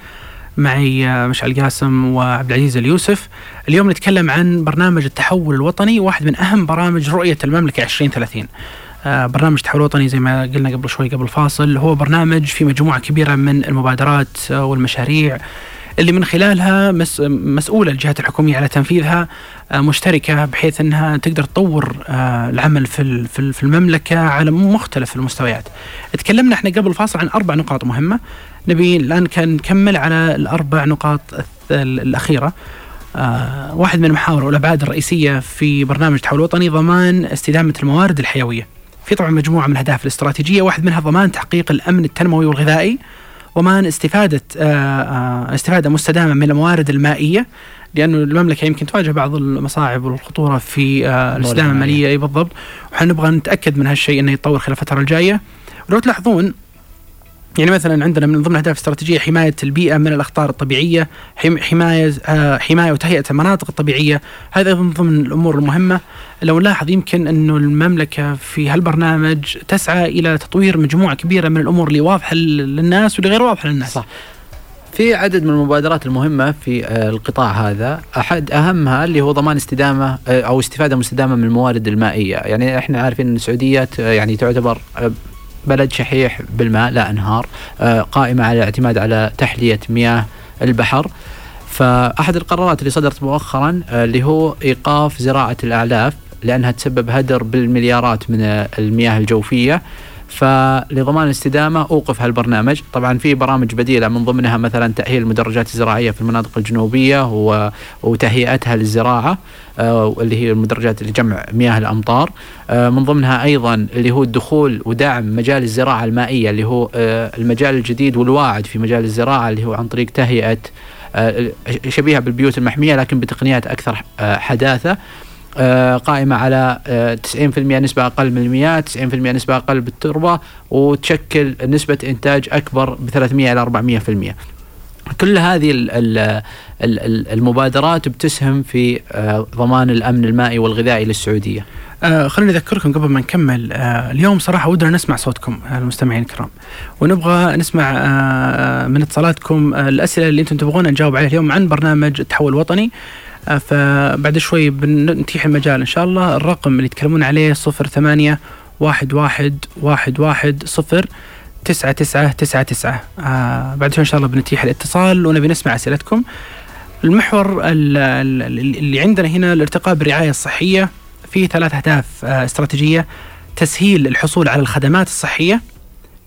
معي آه، مشعل قاسم وعبد العزيز اليوسف. اليوم نتكلم عن برنامج التحول الوطني واحد من أهم برامج رؤية المملكة 2030 آه، برنامج تحول وطني زي ما قلنا قبل شوي قبل فاصل هو برنامج في مجموعة كبيرة من المبادرات آه، والمشاريع. اللي من خلالها مسؤولة الجهات الحكومية على تنفيذها آه، مشتركة بحيث أنها تقدر تطور آه، العمل في في المملكة على مختلف المستويات. تكلمنا إحنا قبل الفاصل عن أربع نقاط مهمة. نبي الآن كان نكمل على الأربع نقاط الأخيرة. آه واحد من المحاور والابعاد الرئيسية في برنامج تحول وطني ضمان استدامة الموارد الحيوية. في طبعا مجموعة من الأهداف الاستراتيجية، واحد منها ضمان تحقيق الأمن التنموي والغذائي. ومان استفادة آه، آه، استفادة مستدامة من الموارد المائية لأنه المملكة يمكن تواجه بعض المصاعب والخطورة في آه، الاستدامة المالية. أي بالضبط. وحنبغى نتأكد من هالشيء أنه يتطور خلال الفترة الجاية. ولو تلاحظون يعني مثلا عندنا من ضمن الاهداف الاستراتيجيه حماية البيئة من الأخطار الطبيعية، حماية آه، حماية وتهيئة المناطق الطبيعية، هذا من ضمن الأمور المهمة. لو نلاحظ يمكن انه المملكة في هالبرنامج تسعى إلى تطوير مجموعة كبيرة من الأمور اللي واضحة للناس واللي غير واضحة للناس. صح.
في عدد من المبادرات المهمة في آه، القطاع هذا أحد أهمها اللي هو ضمان استدامة آه، أو استفادة مستدامة من الموارد المائية يعني إحنا عارفين أن السعودية يعني تعتبر بلد شحيح بالماء لا أنهار آه، قائمة على الاعتماد على تحلية مياه البحر. فأحد القرارات اللي صدرت مؤخرا آه، اللي هو إيقاف زراعة الأعلاف لأنها تسبب هدر بالمليارات من المياه الجوفية. فلضمان الاستدامة أوقف هالبرنامج، طبعا في برامج بديلة من ضمنها مثلا تأهيل المدرجات الزراعية في المناطق الجنوبية وتهيئتها للزراعة آه، اللي هي المدرجات لجمع مياه الأمطار، آه، من ضمنها أيضا اللي هو الدخول ودعم مجال الزراعة المائية اللي هو آه، المجال الجديد والواعد في مجال الزراعة اللي هو عن طريق تهيئة شبيهة بالبيوت المحمية لكن بتقنيات أكثر حداثة. قائمة على 90% آه، نسبة أقل من المياه 90% نسبة أقل بالتربة وتشكل نسبة إنتاج أكبر ب 300 إلى 400% كل هذه المبادرات بتسهم في آه، ضمان الأمن المائي والغذائي للسعودية.
آه خليني أذكركم قبل ما نكمل آه اليوم صراحة ودنا نسمع صوتكم آه المستمعين الكرام. ونبغى نسمع آه من اتصالاتكم آه الأسئلة اللي أنتم تبغون نجاوب عليها اليوم عن برنامج التحول الوطني آه، فبعد شوي بنتيح المجال. إن شاء الله الرقم اللي يتكلمون عليه صفر ثمانية واحد واحد واحد واحد صفر تسعة تسعة تسعة تسعة. آه بعد شوي إن شاء الله بنتيح الاتصال ونبي نسمع أسئلتكم. المحور اللي عندنا هنا الارتقاء بالرعاية الصحية في ثلاث أهداف آه استراتيجية. تسهيل الحصول على الخدمات الصحية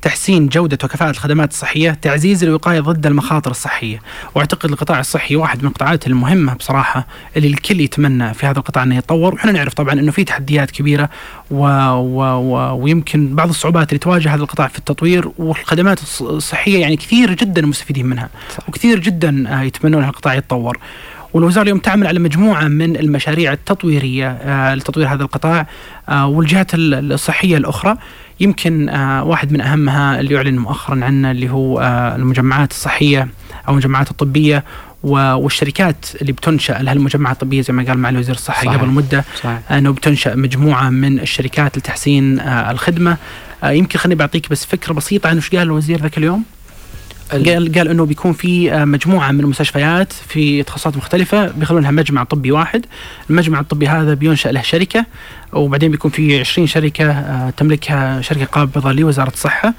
تحسين جودة وكفاءة الخدمات الصحية تعزيز الوقاية ضد المخاطر الصحية. وأعتقد القطاع الصحي واحد من القطاعات المهمة بصراحة اللي الكل يتمنى في هذا القطاع أنه يتطور. وإحنا نعرف طبعا أنه في تحديات كبيرة و... و... و... ويمكن بعض الصعوبات اللي تواجه هذا القطاع في التطوير والخدمات الصحية يعني كثير جدا مستفيدين منها صح. وكثير جدا آه، يتمنون القطاع يتطور. والوزارة اليوم تعمل على مجموعة من المشاريع التطويرية آه، لتطوير هذا القطاع آه، والجهات الصحية الأخرى. يمكن آه، واحد من أهمها اللي اعلن مؤخرا عنه اللي هو المجمعات الصحية أو المجمعات الطبية والشركات اللي بتنشأ لها المجمعات الطبية زي ما قال معالي وزير الصحة صحيح. قبل مدة صحيح. إنه بتنشأ مجموعة من الشركات لتحسين الخدمة يمكن خليني بعطيك بس فكرة بسيطة عن إيش قال الوزير ذاك اليوم قال قال إنه بيكون في آه، مجموعة من المستشفيات في تخصصات مختلفة بيخلونها مجمع طبي واحد، المجمع الطبي هذا بينشأ له شركة وبعدين بيكون في 20 شركة آه، تملكها شركة قابضة لوزارة الصحة.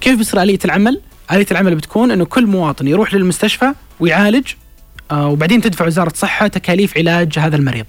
كيف بيصير آلية العمل؟ آلية العمل بتكون إنه كل مواطن يروح للمستشفى ويعالج وبعدين تدفع وزارة الصحة تكاليف علاج هذا المريض.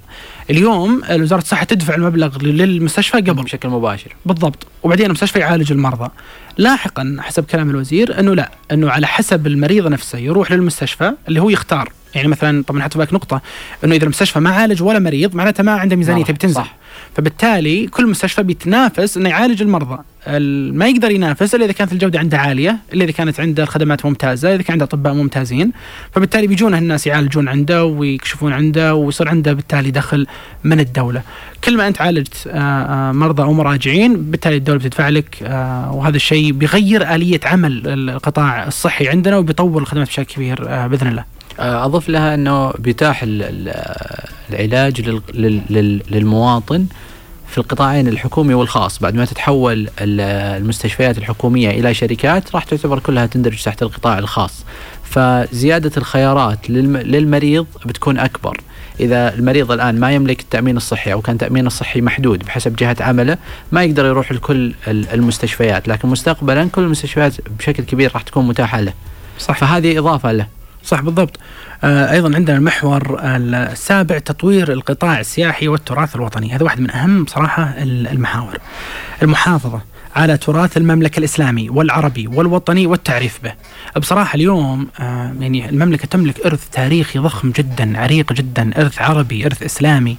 اليوم وزاره الصحة تدفع المبلغ للمستشفى قبل
بشكل مباشر
بالضبط وبعدين المستشفى يعالج المرضى. لاحقا حسب كلام الوزير أنه لا أنه على حسب المريض نفسه يروح للمستشفى اللي هو يختار يعني مثلا طبعا حتى بالك نقطة أنه إذا المستشفى ما عالج ولا مريض معناته ما عنده ميزانية تبي تنزل صح. فبالتالي كل مستشفى بيتنافس إنه يعالج المرضى ما يقدر ينافس إلا إذا كانت الجودة عنده عالية إلا إذا كانت عنده الخدمات ممتازة إذا كان عنده أطباء ممتازين. فبالتالي بيجون الناس يعالجون عنده ويكشفون عنده ويصير عنده بالتالي دخل من الدولة. كل ما أنت عالجت آه، آه، مرضى أو مراجعين بالتالي الدولة بتدفع لك آه، وهذا الشيء بيغير آلية عمل القطاع الصحي عندنا وبيطور الخدمات بشكل كبير بإذن الله.
أضف لها إنه بيتاح العلاج للمواطن في القطاعين الحكومي والخاص. بعد ما تتحول المستشفيات الحكومية إلى شركات راح تعتبر كلها تندرج تحت القطاع الخاص. فزيادة الخيارات للمريض بتكون أكبر. إذا المريض الآن ما يملك التأمين الصحي أو كان تامينه الصحي محدود بحسب جهة عمله ما يقدر يروح لكل المستشفيات. لكن مستقبلا كل المستشفيات بشكل كبير راح تكون متاحة له. صح. فهذه إضافة له.
صح بالضبط. أيضا عندنا المحور السابع تطوير القطاع السياحي والتراث الوطني. هذا واحد من أهم صراحة المحاور. المحافظة على تراث المملكة الإسلامي والعربي والوطني والتعريف به. بصراحة اليوم آه يعني المملكة تملك إرث تاريخي ضخم جدا عريق جدا إرث عربي إرث إسلامي.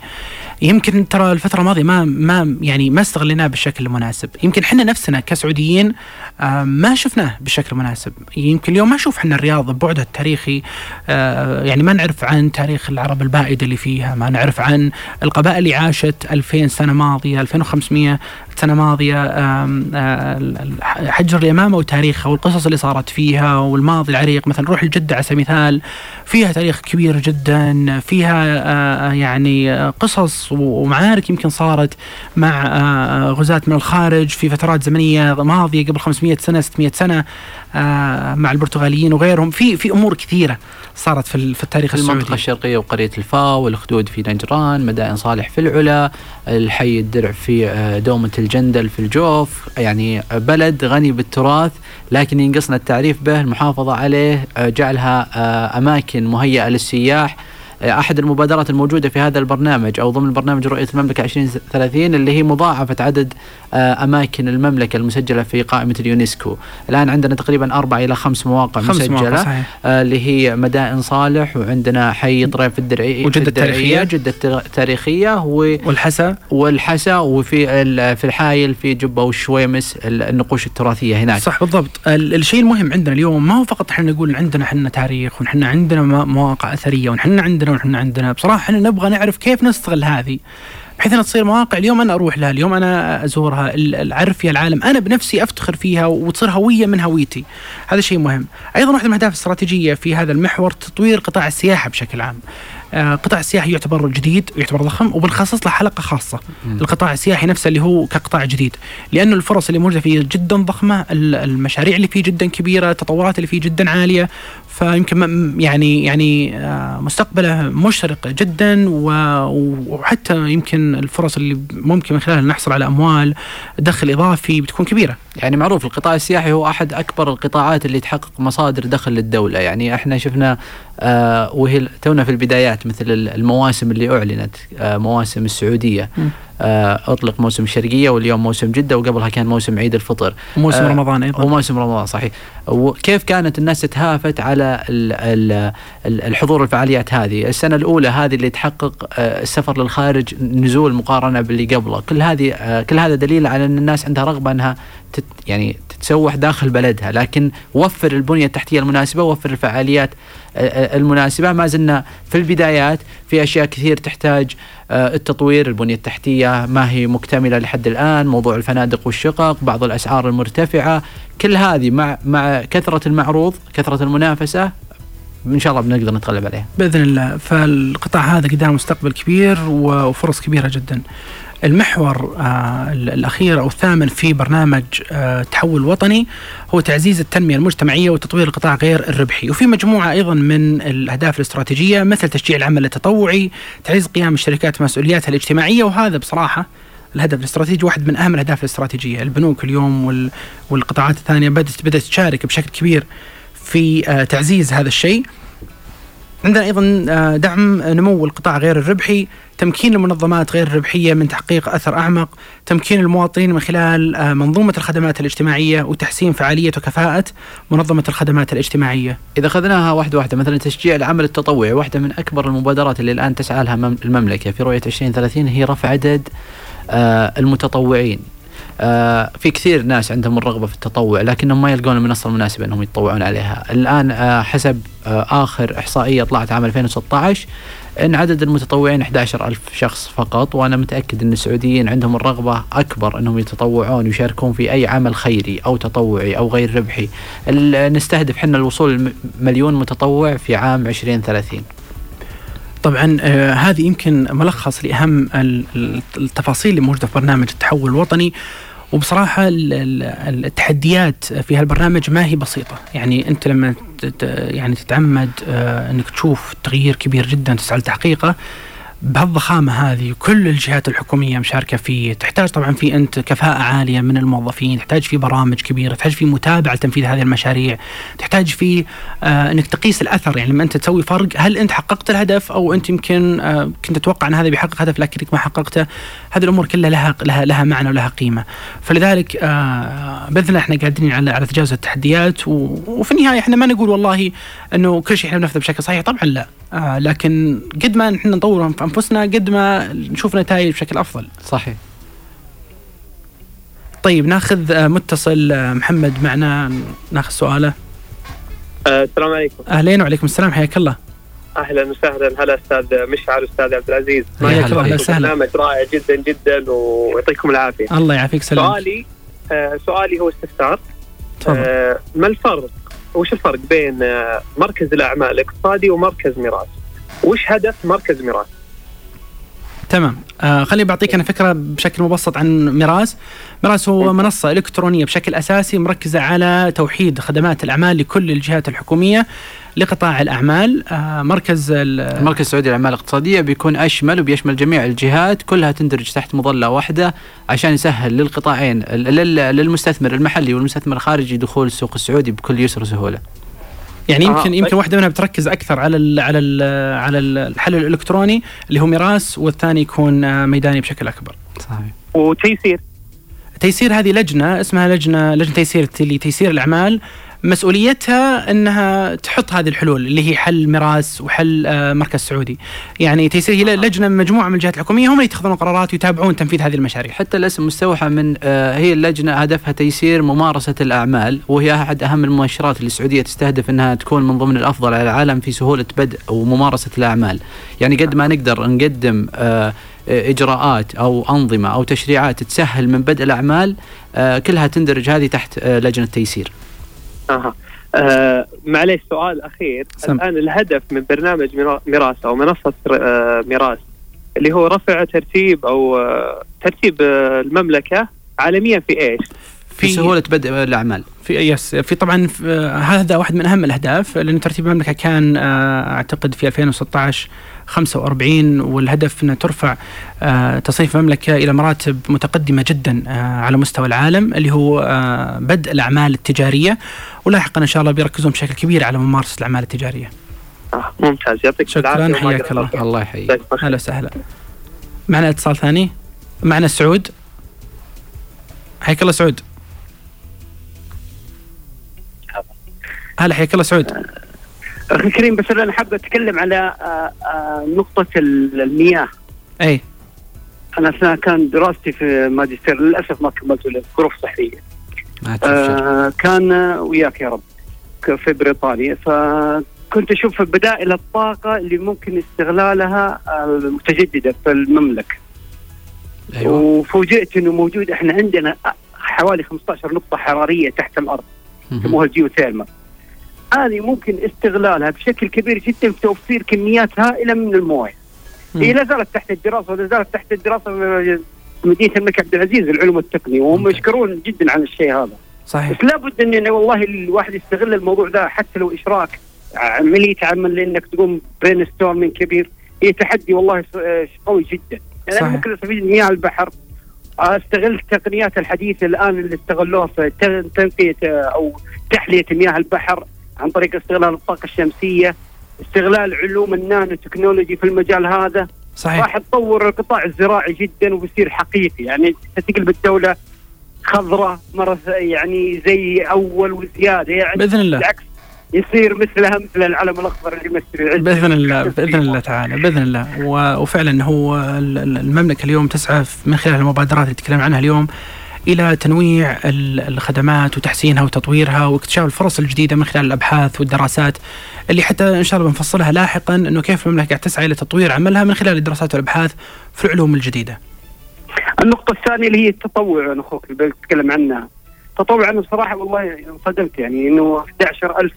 يمكن ترى الفترة الماضية ما ما يعني ما استغليناه بالشكل المناسب، يمكن إحنا نفسنا كسعوديين آه، ما شفناه بالشكل المناسب، يمكن اليوم ما نشوف إحنا الرياض ببعدها التاريخي آه، يعني ما نعرف عن تاريخ العرب البائدة اللي فيها، ما نعرف عن القبائل اللي عاشت 2000 سنة ماضية، 2500 سنة ماضية حجر اليمامة وتاريخها والقصص اللي صارت فيها والماضي العريق مثلا نروح لجدة على سبيل المثال فيها تاريخ كبير جدا فيها آه، يعني قصص ومعارك يمكن صارت مع آه، غزاة من الخارج في فترات زمنية ماضية قبل 500 سنة 600 سنة آه، مع البرتغاليين وغيرهم. في في أمور كثيرة صارت في في التاريخ السعودي
المنطقة الشرقية وقرية الفاو والخدود في نجران مدائن صالح في العلا الحي الدرع في آه، دومة الجندل في الجوف. يعني بلد غني بالتراث لكن ينقصنا التعريف به المحافظة عليه جعلها أماكن مهيئة للسياح. أحد المبادرات الموجودة في هذا البرنامج أو ضمن برنامج رؤية المملكة 2030 اللي هي مضاعفة عدد آه، أماكن المملكة المسجلة في قائمة اليونسكو الآن عندنا تقريبا أربع إلى خمس مواقع
خمس
مسجلة
مواقع صحيح.
آه، اللي هي مدائن صالح وعندنا حي طريف الدرعيه
وجدة
الدرعية،
التاريخية.
جدة التاريخيه و
والحسا
والحسا وفي ال- في الحايل في جبة والشويمس ال- النقوش التراثية هناك
صح بالضبط ال- الشيء المهم عندنا اليوم ما هو فقط إحنا نقول عندنا إحنا تاريخ ونحن عندنا مواقع أثرية ونحن عندنا ونحن عندنا. بصراحة إحنا نبغى نعرف كيف نستغل هذه بحيث انها تصير مواقع. اليوم أنا أروح لها اليوم أنا أزورها اعرف فيها العالم. أنا بنفسي أفتخر فيها وتصير هويه من هويتي هذا شيء مهم. أيضا واحدة من الأهداف الاستراتيجية في هذا المحور تطوير قطاع السياحة بشكل عام. آه، قطاع السياحي يعتبر جديد ويعتبر ضخم وبنخصص له حلقه خاصه القطاع السياحي نفسه اللي هو كقطاع جديد. لأنه الفرص اللي موجودة فيه جدا ضخمة ال- المشاريع اللي فيه جدا كبيرة التطورات اللي فيه جدا عالية. فيمكن يعني يعني آه، مستقبله مشرق جدا وحتى يمكن الفرص اللي ممكن من خلالها نحصل على أموال دخل إضافي بتكون كبيرة.
يعني معروف القطاع السياحي هو أحد أكبر القطاعات اللي تحقق مصادر دخل للدولة. يعني إحنا شفنا آه وهي تونا في البدايات مثل المواسم اللي أعلنت آه مواسم السعودية.
م.
آه أطلق موسم الشرقيه واليوم موسم جدة وقبلها كان موسم عيد الفطر.
وموسم
آه،
رمضان أيضا.
وموسم رمضان صحيح. وكيف كانت الناس تتهافت على ال- ال- ال- الحضور الفعاليات هذه؟ السنة الأولى هذه اللي تحقق آه، السفر للخارج نزول مقارنة باللي قبله. كل هذه كل هذا دليل على أن الناس عندها رغبة أنها تت يعني تتسوح داخل بلدها لكن وفر البنية التحتية المناسبة وفر الفعاليات آه، آه، المناسبة. ما زلنا في البدايات في أشياء كثير تحتاج آه، التطوير. البنية التحتية ما هي مكتملة لحد الآن موضوع الفنادق والشقق بعض الأسعار المرتفعة. كل هذه مع مع كثرة المعروض كثرة المنافسة إن شاء الله بنقدر نتغلب عليها.
بإذن الله. فالقطاع هذا قدام مستقبل كبير وفرص كبيرة جدا. المحور آه ال- الأخير أو الثامن في برنامج آه تحول وطني هو تعزيز التنمية المجتمعية وتطوير القطاع غير الربحي. وفي مجموعة أيضا من الأهداف الاستراتيجية مثل تشجيع العمل التطوعي تعزيز قيام الشركات بمسؤولياتها الاجتماعية وهذا بصراحة الهدف الاستراتيجي واحد من أهم الأهداف الاستراتيجية. البنوك اليوم وال- والقطاعات الثانية بدات بدأت تشارك بشكل كبير في آه تعزيز هذا الشيء. عندنا أيضا دعم نمو القطاع غير الربحي، تمكين المنظمات غير الربحية من تحقيق أثر أعمق، تمكين المواطنين من خلال آه، منظومة الخدمات الاجتماعية وتحسين فعالية وكفاءة منظمة الخدمات الاجتماعية.
إذا أخذناها واحدة واحدة مثلا تشجيع العمل التطوعي واحدة من أكبر المبادرات اللي الآن تسعى لها مم- المملكة في رؤية 2030 هي رفع عدد آه المتطوعين آه في كثير ناس عندهم الرغبة في التطوع لكنهم ما يلقون المنصة المناسبة أنهم يتطوعون عليها الآن آه حسب آه آخر إحصائية طلعت عام 2016 إن عدد المتطوعين 11 ألف شخص فقط وأنا متأكد إن السعوديين عندهم الرغبة أكبر إنهم يتطوعون ويشاركون في أي عمل خيري أو تطوعي أو غير ربحي. نستهدف حنا الوصول لمليون متطوع في عام 2030
طبعا آه هذه يمكن ملخص لأهم ال- ال- التفاصيل اللي موجودة في برنامج التحول الوطني. ال- التحديات في هالبرنامج ما هي بسيطة، يعني أنت لما يعني تتعمد آه إنك تشوف تغيير كبير جدا تسعى لتحقيقه بهالضخامة هذه كل الجهات الحكومية مشاركة فيه، تحتاج طبعا في أنت كفاءة عالية من الموظفين، تحتاج في برامج كبيرة، تحتاج في متابعة لتنفيذ هذه المشاريع، تحتاج في آه إنك تقيس الأثر. يعني لما أنت تسوي فرق هل أنت حققت الهدف أو أنت يمكن آه كنت تتوقع أن هذا بيحقق هدف لكنك ما حققته، هذه الأمور كلها لها لها لها معنى ولها قيمة، فلذلك آه الله إحنا قادرين على على تجاوز التحديات وفي النهاية إحنا ما نقول والله إنه كل شيء إحنا بنفذه بشكل صحيح. طبعا لا آه لكن قد ما إحنا نطور أنفسنا قد ما نشوف نتائج بشكل أفضل.
صحيح
طيب ناخذ آه متصل آه محمد معنا ناخذ سؤاله.
آه، السلام عليكم
أهلين وعليكم السلام حياك الله.
أهلا وسهلا هلا أستاذ مشعل أستاذ عبد العزيز
حياك الله،
أهلا وسهلا.
برنامج رائع جدا جدا ويعطيكم العافية
الله يعافيك سلام.
سؤالي آه سؤالي هو استفسار
تفضل.
آه ما الفرق وش الفرق بين مركز الأعمال الاقتصادي ومركز ميراث وش هدف مركز ميراث
تمام. آه خليني بعطيك أنا فكرة بشكل مبسط عن ميراث. ميراث هو منصة إلكترونية بشكل أساسي مركزة على توحيد خدمات الأعمال لكل الجهات الحكومية لقطاع الأعمال. آه مركز ال-
المركز السعودي للأعمال الاقتصادية بيكون أشمل وبيشمل جميع الجهات كلها تندرج تحت مظلة واحدة عشان يسهل للقطاعين لل- للمستثمر المحلي والمستثمر الخارجي دخول السوق السعودي بكل يسر وسهولة.
يعني
آه،
يمكن يمكن
طيب.
واحدة منها بتركز أكثر على ال على ال على الحل الإلكتروني اللي هو ميراث والثاني يكون ميداني بشكل أكبر.
صحيح.
وتيسير.
تيسير هذه لجنة اسمها لجنه لجنة تيسير لتيسير الأعمال. مسؤوليتها إنها تحط هذه الحلول اللي هي حل ميراث وحل آه، مركز سعودي. يعني تيسير هي لجنة من مجموعة من الجهات الحكومية هم اللي يتخذون القرارات ويتابعون تنفيذ هذه المشاريع.
حتى الاسم مستوحى من آه، هي اللجنة هدفها تيسير ممارسة الأعمال وهي أحد أهم المؤشرات اللي السعودية تستهدف إنها تكون من ضمن الأفضل على العالم في سهولة بدء وممارسة الأعمال، يعني قد ما نقدر نقدم آه، إجراءات أو أنظمة أو تشريعات تسهل من بدء الأعمال آه، كلها تندرج هذه تحت آه، لجنة تيسير.
أها آه معليش سؤال أخير
سم.
الآن الهدف من برنامج ميرا- ميراث أو منصة آه ميراث اللي هو رفع ترتيب أو آه ترتيب آه المملكة عالميا في إيش؟
في سهولة بدء الأعمال.
في يس في طبعا في آه، هذا واحد من أهم الأهداف لأن ترتيب المملكة كان آه، أعتقد في 2016 45 والهدف انها ترفع آه، تصنيف المملكة إلى مراتب متقدمة جدا آه، على مستوى العالم اللي هو آه، بدء الأعمال التجارية ولاحقا إن شاء الله بيركزون بشكل كبير على ممارسة الأعمال التجارية.
آه ممتاز يعطيك
شكراً،
العافيه وما
حياك. الله.
الله يحييك.
أهلا وسهلا. معنا اتصال ثاني معنا سعود حياك الله سعود هلا حياك الله سعود
أخي كريم بس أنا حابب أتكلم على آه، آه، نقطة ال- المياه
أي
أنا أثناء كان دراستي في ماجستير للأسف ما كملت له ظروف
صحية.
آه، كان وياك يا رب في بريطانيا. فكنت أشوف بدائل الطاقة اللي ممكن استغلالها المتجددة في المملكة.
أيوه.
وفوجئت إنه موجود. إحنا عندنا حوالي 15 نقطة حرارية تحت
الأرض.
يسموها الجيوثيرمال هذه ممكن استغلالها بشكل كبير جدا في توفير كميات هائلة من
الموية.
هي لا زالت تحت الدراسة ولا زالت تحت الدراسة مدينة الملك عبد العزيز العلوم والتقنية وهم. يشكرون جدا على الشيء هذا.
صحيح.
بس لابد ان والله الواحد يستغل الموضوع ده حتى لو إشراك عمليه عمل انك تقوم brainstorming كبير. هي تحدي والله آه، قوي جدا. يعني
أنا.
ممكن استفيد من مياه البحر. أستغل التقنيات الحديثه الآن اللي استغلوها في تنقية آه، أو تحلية مياه البحر عن طريق استغلال الطاقة الشمسية استغلال علوم النانو تكنولوجي في المجال هذا.
صحيح.
راح تطور القطاع الزراعي جدا وبيصير حقيقي. يعني تقلب الدولة خضراء مرة يعني زي أول وزيادة. يعني
بإذن الله.
بالعكس يصير مثلها مثل العلم الأخضر اللي يمثل العز
بإذن الله بإذن الله تعالى بإذن الله. وفعلا هو ال- ال- المملكة اليوم تسعى من خلال المبادرات اللي تكلم عنها اليوم إلى تنويع ال- الخدمات وتحسينها وتطويرها واكتشاف الفرص الجديدة من خلال الأبحاث والدراسات اللي حتى إن شاء الله بنفصلها لاحقا إنه كيف المملكة تسعى إلى تطوير عملها من خلال الدراسات والأبحاث في العلوم الجديدة.
النقطة الثانية اللي هي التطوع أخوك اللي بتكلم عنها. تطوع أنا بصراحة والله انصدمت يعني إنه 11000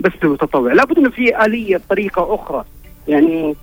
بس متطوع لابد إنه في آلية طريقه أخرى. يعني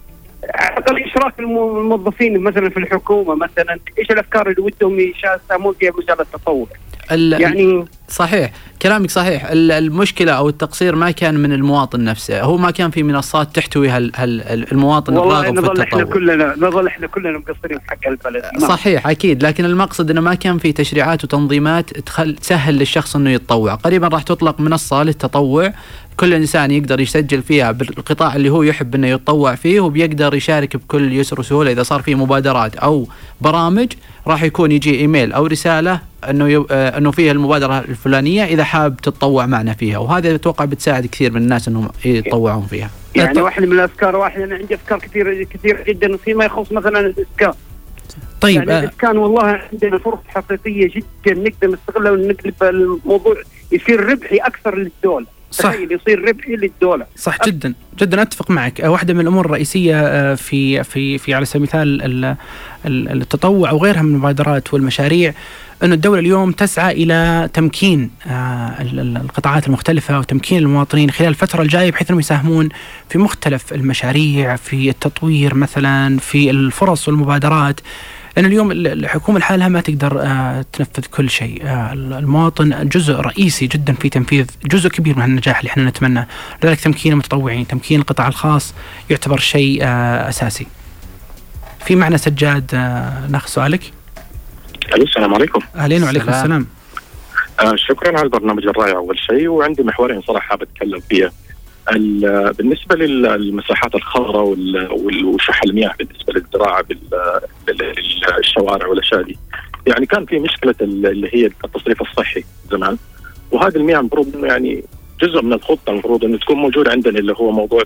على الاقل اشراك الم- الموظفين مثلا في الحكومة مثلا إيش الأفكار اللي ودهم يساهمون فيها بمجال التطوع؟
ال-
يعني
صحيح كلامك صحيح. ال- المشكلة أو التقصير ما كان من المواطن نفسه هو ما كان في منصات تحتوي هال هال المواطن
والله
الراغب في
نظل
إحنا
كلنا نظل إحنا كلنا مقصرين حق البلد.
صحيح أكيد. لكن المقصد إنه ما كان في تشريعات وتنظيمات تخل تسهل للشخص إنه يتطوع. قريبا راح تطلق منصة للتطوع. كل إنسان يقدر يسجل فيها بالقطاع اللي هو يحب إنه يتطوع فيه وبيقدر يشارك بكل يسر وسهولة. إذا صار في مبادرات أو برامج راح يكون يجي إيميل أو رسالة إنه. آه، إنه فيها المبادرة الفلانية إذا حاب تتطوع معنا فيها. وهذا أتوقع بتساعد كثير من الناس إنهم يتطوعون فيها.
يعني واحدة من الأفكار واحدة أنا عندي أفكار كثيرة كثيرة جدا فيما يخص مثلا الإسكان.
طيب
يعني
آه،
الإسكان والله عندنا فرص حقيقية جدا نقدر نستغلها ونقلب الموضوع يصير ربحي أكثر للدولة.
صح.
يصير ربحي للدوله
صح جدا. جدا أتفق معك. آه، واحدة من الأمور الرئيسية آه، في في في على سبيل المثال ال- ال- التطوع وغيرها من المبادرات والمشاريع انه الدولة اليوم تسعى إلى تمكين آه، ال- ال- القطاعات المختلفة وتمكين المواطنين خلال الفترة الجاية بحيث أنهم يساهمون في مختلف المشاريع في التطوير مثلا في الفرص والمبادرات. لأن اليوم ال- الحكومة لحالها ما تقدر آه، تنفذ كل شيء. آه، المواطن جزء رئيسي جدا في تنفيذ جزء كبير من النجاح اللي إحنا نتمناه لذلك تمكين المتطوعين تمكين القطاع الخاص يعتبر شيء آه، أساسي. في معنى سجاد ناخذ سؤالك.
ألو السلام عليكم.
أهلين وعليكم
السلام.
السلام.
آه شكرا على البرنامج الرائع أول شيء وعندي محورين صراحة حاب أتكلم فيها ال- بالنسبة للمساحات الخضراء وشح المياه بالنسبة للزراعه بال- بال- بالشوارع والأشياء دي. يعني كان في مشكلة ال- اللي هي التصريف الصحي زمان. وهذه المياه المفروض إنه يعني جزء من الخطة المفروض إنه تكون موجودة عندنا اللي هو موضوع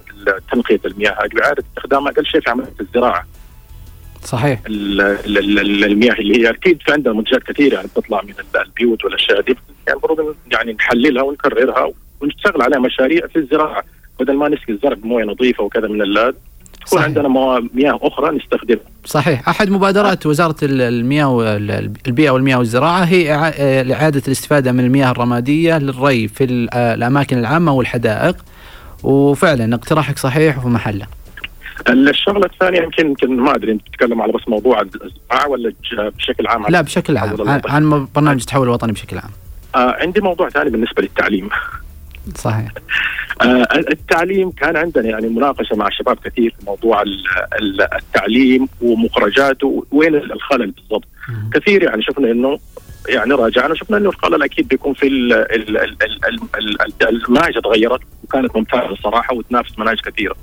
تنقية المياه. هذه واعاده استخدامها أقل شيء في عملية الزراعة.
صحيح.
ال- ال- ال- المياه اللي هي أكيد في عندنا منتجات كثيرة يعني بتطلع من ال- البيوت والأشياء دي. يعني المفروض يعني نحللها ونكررها ونشتغل عليها مشاريع في الزراعة. بدل ما نسقي الزرع بموية نظيفة وكذا من اللاد تكون
صحيح.
عندنا مياه أخرى نستخدمها.
صحيح. أحد مبادرات وزارة ال- المياه والبيئه والمياه والزراعة هي آه، اعاده الاستفادة من المياه الرمادية للري في آه، الأماكن العامة والحدائق. وفعلا اقتراحك صحيح وفي محله.
الشغلة الثانية يمكن يمكن ما أدري أنت تتكلم على بس موضوع الزراعة ولا بشكل عام؟
لا بشكل عام؟ عن برنامج التحول الوطني بشكل عام.
آه عندي موضوع ثاني بالنسبة للتعليم.
صحيح
آه التعليم كان عندنا يعني مناقشة مع شباب كثير في موضوع ال- ال- التعليم ومخرجاته وين الخلل بالضبط كثير يعني شفنا إنه يعني راجعنا شفنا إنه الخلل أكيد بيكون في ال- ال- ال- ال- ال- ال- المناهج تغيرت وكانت ممتازة الصراحه وتنافس مناهج كثيرة.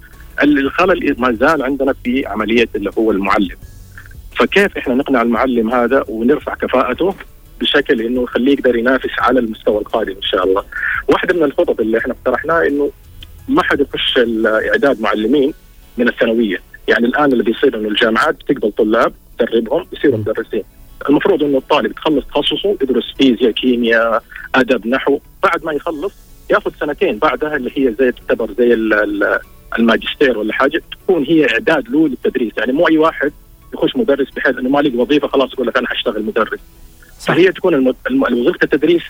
ال- الخلل ما زال عندنا في عملية اللي هو المعلم. فكيف إحنا نقنع المعلم هذا ونرفع كفاءته بشكل إنه يخليه يقدر ينافس على المستوى القادم إن شاء الله. واحدة من الخطط اللي إحنا اقترحناها إنه ما حد يخش اعداد معلمين من الثانوية، يعني الآن اللي بيصير إنه الجامعات بتقبل طلاب تدربهم يصيروا مدرسين. المفروض إنه الطالب يتخلص تخصصه يدرس فيزياء كيمياء أدب نحو. بعد ما يخلص ياخذ سنتين بعدها اللي هي زي تعتبر زي ال- ال- الماجستير ولا حاجة تكون هي إعداد له للتدريس. يعني مو أي واحد يخش مدرس بحيث إنه ما لقى وظيفة خلاص يقول لك أنا حاشتغل مدرس. فهي تكون وظيفه التدريس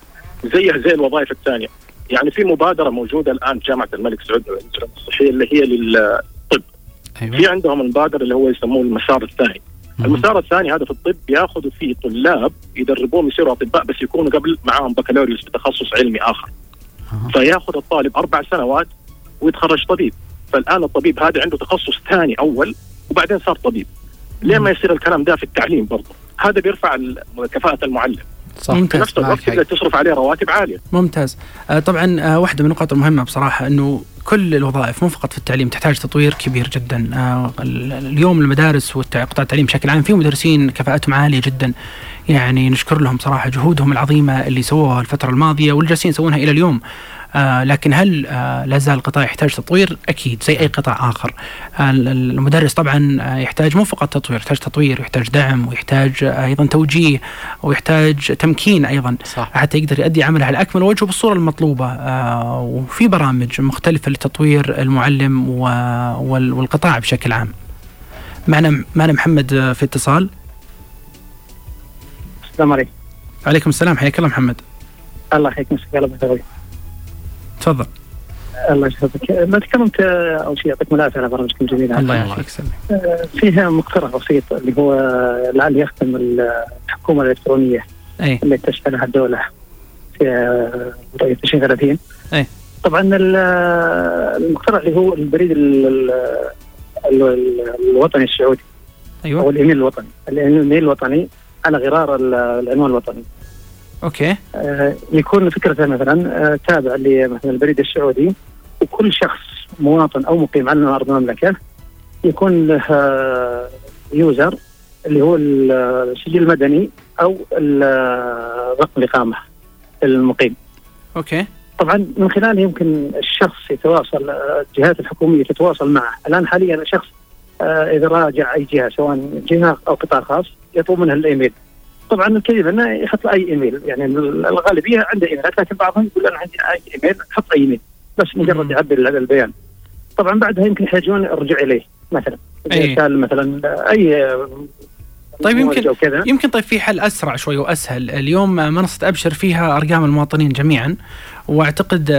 زيها زي الوظائف الثانية. يعني في مبادرة موجودة الآن في جامعة الملك سعود الصحيه اللي هي للطب. في
أيوه
عندهم المبادرة اللي هو يسموه المسار الثاني. المسار الثاني هذا في الطب ياخذوا فيه طلاب يدربوهم يصيروا أطباء بس يكونوا قبل معاهم بكالوريوس في تخصص علمي آخر.
أها.
فياخذ الطالب أربع سنوات ويتخرج طبيب. فالآن الطبيب هذا عنده تخصص ثاني أول وبعدين صار طبيب. ليه ما يصير الكلام ده في التعليم برضه؟ هذا بيرفع كفاءة المعلم.
صح.
في
ممتاز
نفس الوقت تقدر. تصرف عليه رواتب عالية.
ممتاز. آه، طبعا آه، واحدة من النقاط المهمة بصراحة أنه كل الوظائف مو فقط في التعليم تحتاج تطوير كبير جدا. آه، ال- اليوم المدارس وقطاع التعليم بشكل عام في مدرسين كفاءتهم عالية جدا. يعني نشكر لهم صراحة جهودهم العظيمة اللي سووها الفترة الماضية واللي جالسين يسوونها إلى اليوم. آه لكن هل آه لا زال القطاع يحتاج تطوير؟ أكيد زي أي قطاع آخر. آه المدرس طبعا آه يحتاج مو فقط تطوير، يحتاج تطوير ويحتاج دعم ويحتاج آه أيضا توجيه ويحتاج تمكين أيضا
صح
حتى يقدر يؤدي عمله على أكمل وجه وبالصوره المطلوبة آه وفي برامج مختلفة لتطوير المعلم و- وال- والقطاع بشكل عام. معنا معنا محمد في اتصال.
السلام عليكم
عليكم السلام حياك الله محمد.
الله يحييك مساك الله بالخير
تفضل.
الله يحفظك ما تكلمت آه، أول شيء يعطيكم العافيه على برنامجكم الجميل هذا.
الله يعافيك.
آه، فيها مقترح بسيط اللي هو لعل يخدم الحكومة الإلكترونية
أي
اللي تشملها الدولة في آه، رؤية 2030
أي.
طبعا ال- المقترح اللي هو البريد ال- ال- ال- الوطني السعودي أو
أيوه
الإيميل الوطني الإيميل الوطني على غرار ال- العنوان الوطني
okay
آه، يكون فكرته مثلا آه، تابع لمثلا البريد السعودي وكل شخص مواطن أو مقيم على أرض المملكة يكون له آه، user اللي هو ال- السجل المدني أو رقم الاقامه المقيم.
okay
طبعا من خلاله يمكن الشخص يتواصل الجهات الحكومية تتواصل معه، الآن حاليا الشخص إذا راجع أي جهة سواء جهة أو قطاع خاص يطلب منها الإيميل. طبعا الكذب انه يحط اي إيميل، يعني الغالبية عنده إيميلات لكن بعضهم يقول أنا عندي أي إيميل حط أي إيميل. بس مجرد. يعبي ال- البيان. طبعا بعدها يمكن يحتاجون الرجوع إليه مثلا. كان مثلا أي
طيب يمكن- يمكن طيب في حل أسرع شوي وأسهل، اليوم منصة أبشر فيها أرقام المواطنين جميعا. واعتقد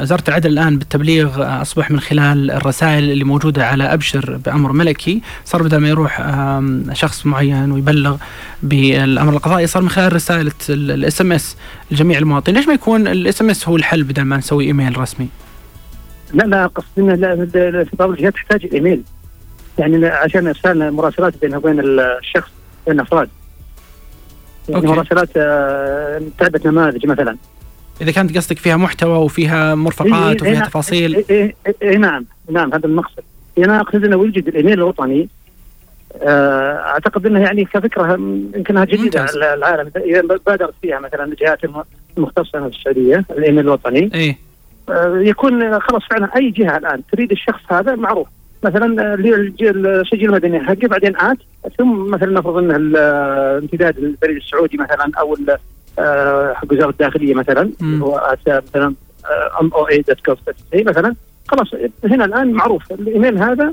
وزاره العدل الآن بالتبليغ آه، أصبح من خلال الرسائل اللي موجودة على أبشر بأمر ملكي. صار بدل ما يروح شخص معين ويبلغ بالأمر القضائي صار من خلال رسالة ال SMS لجميع المواطنين، ليش ما يكون ال SMS هو الحل بدل ما نسوي إيميل رسمي؟
لا لا قصدي إنه بعض الجهات تحتاج الايميل يعني عشان إرسال مراسلات بينها وبين الشخص بين الافراد يعني. مراسلات آه، تعبئه نماذج مثلا.
إذا كانت قصدك فيها محتوى وفيها مرفقات
إيه، إيه،
وفيها
نعم.
تفاصيل.
إيه, إيه, إيه, إيه نعم. نعم هذا المقصد. أنا أقصد إنه يوجد الإيميل الوطني آه، أعتقد انها يعني كفكرة يمكنها
جديدة.
على العالم. إذا بادرت فيها مثلا الجهات الم- المختصة في السعودية الإيميل الوطني آه، يكون خلاص فعلا أي جهة الآن تريد الشخص هذا معروف. مثلا السجل المدني حقه بعدين at ثم مثلا نفرض إنه امتداد البريد السعودي مثلا أو ال- حق وزارة الداخلية مثلا. هو مثلا MOI dot مثلا خلاص هنا الآن معروف الإيميل هذا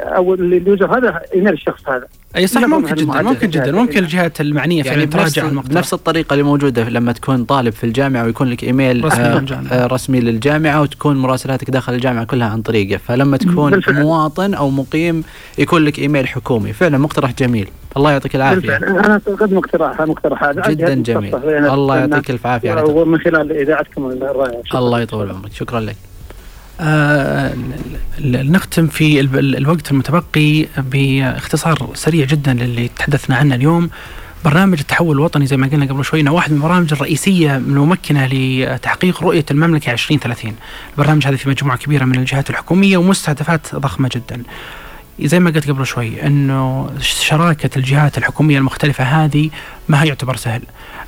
أو ال user هذا ايميل الشخص هذا.
أي صح
نظم
ممكن جدا. ممكن جدا ممكن الجهات المعنية
يعني
فعلا
بنفس,
تراجع المقطع.
بنفس الطريقة اللي موجودة لما تكون طالب في الجامعة ويكون لك إيميل
رسمي
آه
للجامعة.
آه رسمي للجامعة وتكون مراسلاتك داخل الجامعة كلها عن طريقه. فلما تكون
بالفعل.
مواطن أو مقيم يكون لك إيميل حكومي. فعلا مقترح جميل. الله يعطيك العافية.
بالفعل. أنا قد مقترح مقترح هذا.
جدا جميل. الله يعطيك الف عافية.
ومن خلال إذاعتكم الرائعة.
الله يطول عمرك. شكرا لك.
آه نختم في ال- ال- الوقت المتبقي باختصار سريع جدا للي تحدثنا عنه اليوم. برنامج التحول الوطني زي ما قلنا قبل شوي إنه واحد من البرامج الرئيسية الممكنة لتحقيق رؤية المملكة 2030 البرنامج هذا في مجموعة كبيرة من الجهات الحكومية ومستهدفات ضخمة جدا. زي ما قلت قبل شوي إنه شراكة الجهات الحكومية المختلفة هذه ما هي يعتبر سهل.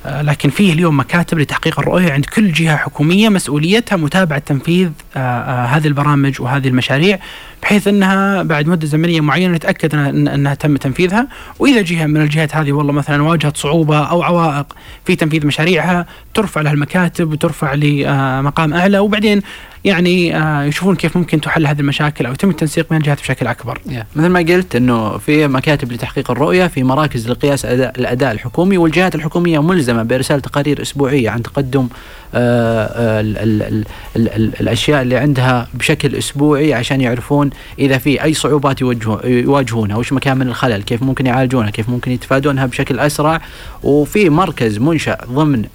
لكن فيه اليوم مكاتب لتحقيق الرؤية عند كل جهة حكومية مسؤوليتها متابعة تنفيذ آه، آه، هذه البرامج وهذه المشاريع بحيث إنها بعد مدة زمنية معينة نتأكد إنها تم تنفيذها. وإذا جهة من الجهات هذه والله مثلا واجهت صعوبة أو عوائق في تنفيذ مشاريعها ترفع لها المكاتب وترفع لمقام أعلى وبعدين يعني آه، يشوفون كيف ممكن تحل هذه المشاكل أو يتم التنسيق بين الجهات بشكل أكبر.
يا. مثل ما قلت إنه في مكاتب لتحقيق الرؤية في مراكز لقياس الأداء الحكومي والجهات الحكومية ملزمة بارسال تقارير أسبوعية عن تقدم آه، آه، ال ال ال ال ال الأشياء اللي عندها بشكل أسبوعي عشان يعرفون إذا في أي صعوبات يواجهو- يواجهونها وش مكامن الخلل كيف ممكن يعالجونها كيف ممكن يتفادونها بشكل أسرع وفي مركز منشأ ضمن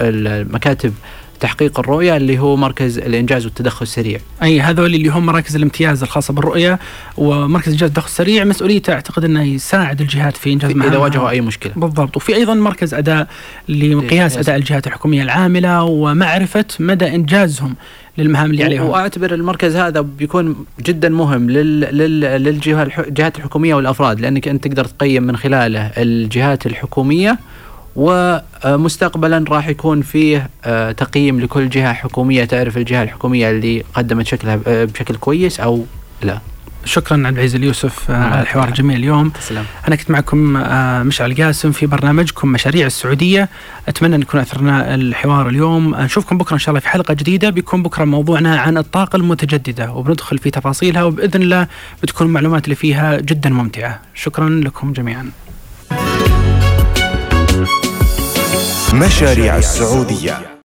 المكاتب تحقيق الرؤية اللي هو مركز الإنجاز والتدخل السريع.
أي هذول اللي هم مراكز الامتياز الخاصه بالرؤية ومركز إنجاز الدخل السريع. مسؤوليته أعتقد إنه يساعد الجهات في
إنجاز
إذا.
واجهوا أي مشكلة.
بالضبط. وفي أيضا مركز أداء لقياس
إيه،
أداء الجهات الحكومية العاملة ومعرفة مدى إنجازهم للمهام اللي عليهم.
وأعتبر المركز هذا بيكون جدا مهم لل لل للجهة الح- الجهات الحكومية والأفراد لأنك أنت تقدر تقيم من خلاله الجهات الحكومية ومستقبلا راح يكون فيه آه، تقييم لكل جهة حكومية. تعرف الجهة الحكومية اللي قدمت شكلها آه، بشكل كويس أو لا؟
شكرا عبد العزيز اليوسف آه،
الله
على الحوار. الجميل اليوم.
تسلم.
أنا كنت معكم مشعل قاسم في برنامجكم مشاريع السعودية. أتمنى أن نكون أثرنا الحوار اليوم. نشوفكم بكرة إن شاء الله في حلقة جديدة. بيكون بكرة موضوعنا عن الطاقة المتجددة وبندخل في تفاصيلها. وبإذن الله بتكون المعلومات اللي فيها جدا ممتعة. شكرا لكم جميعا.
مشاريع السعودية.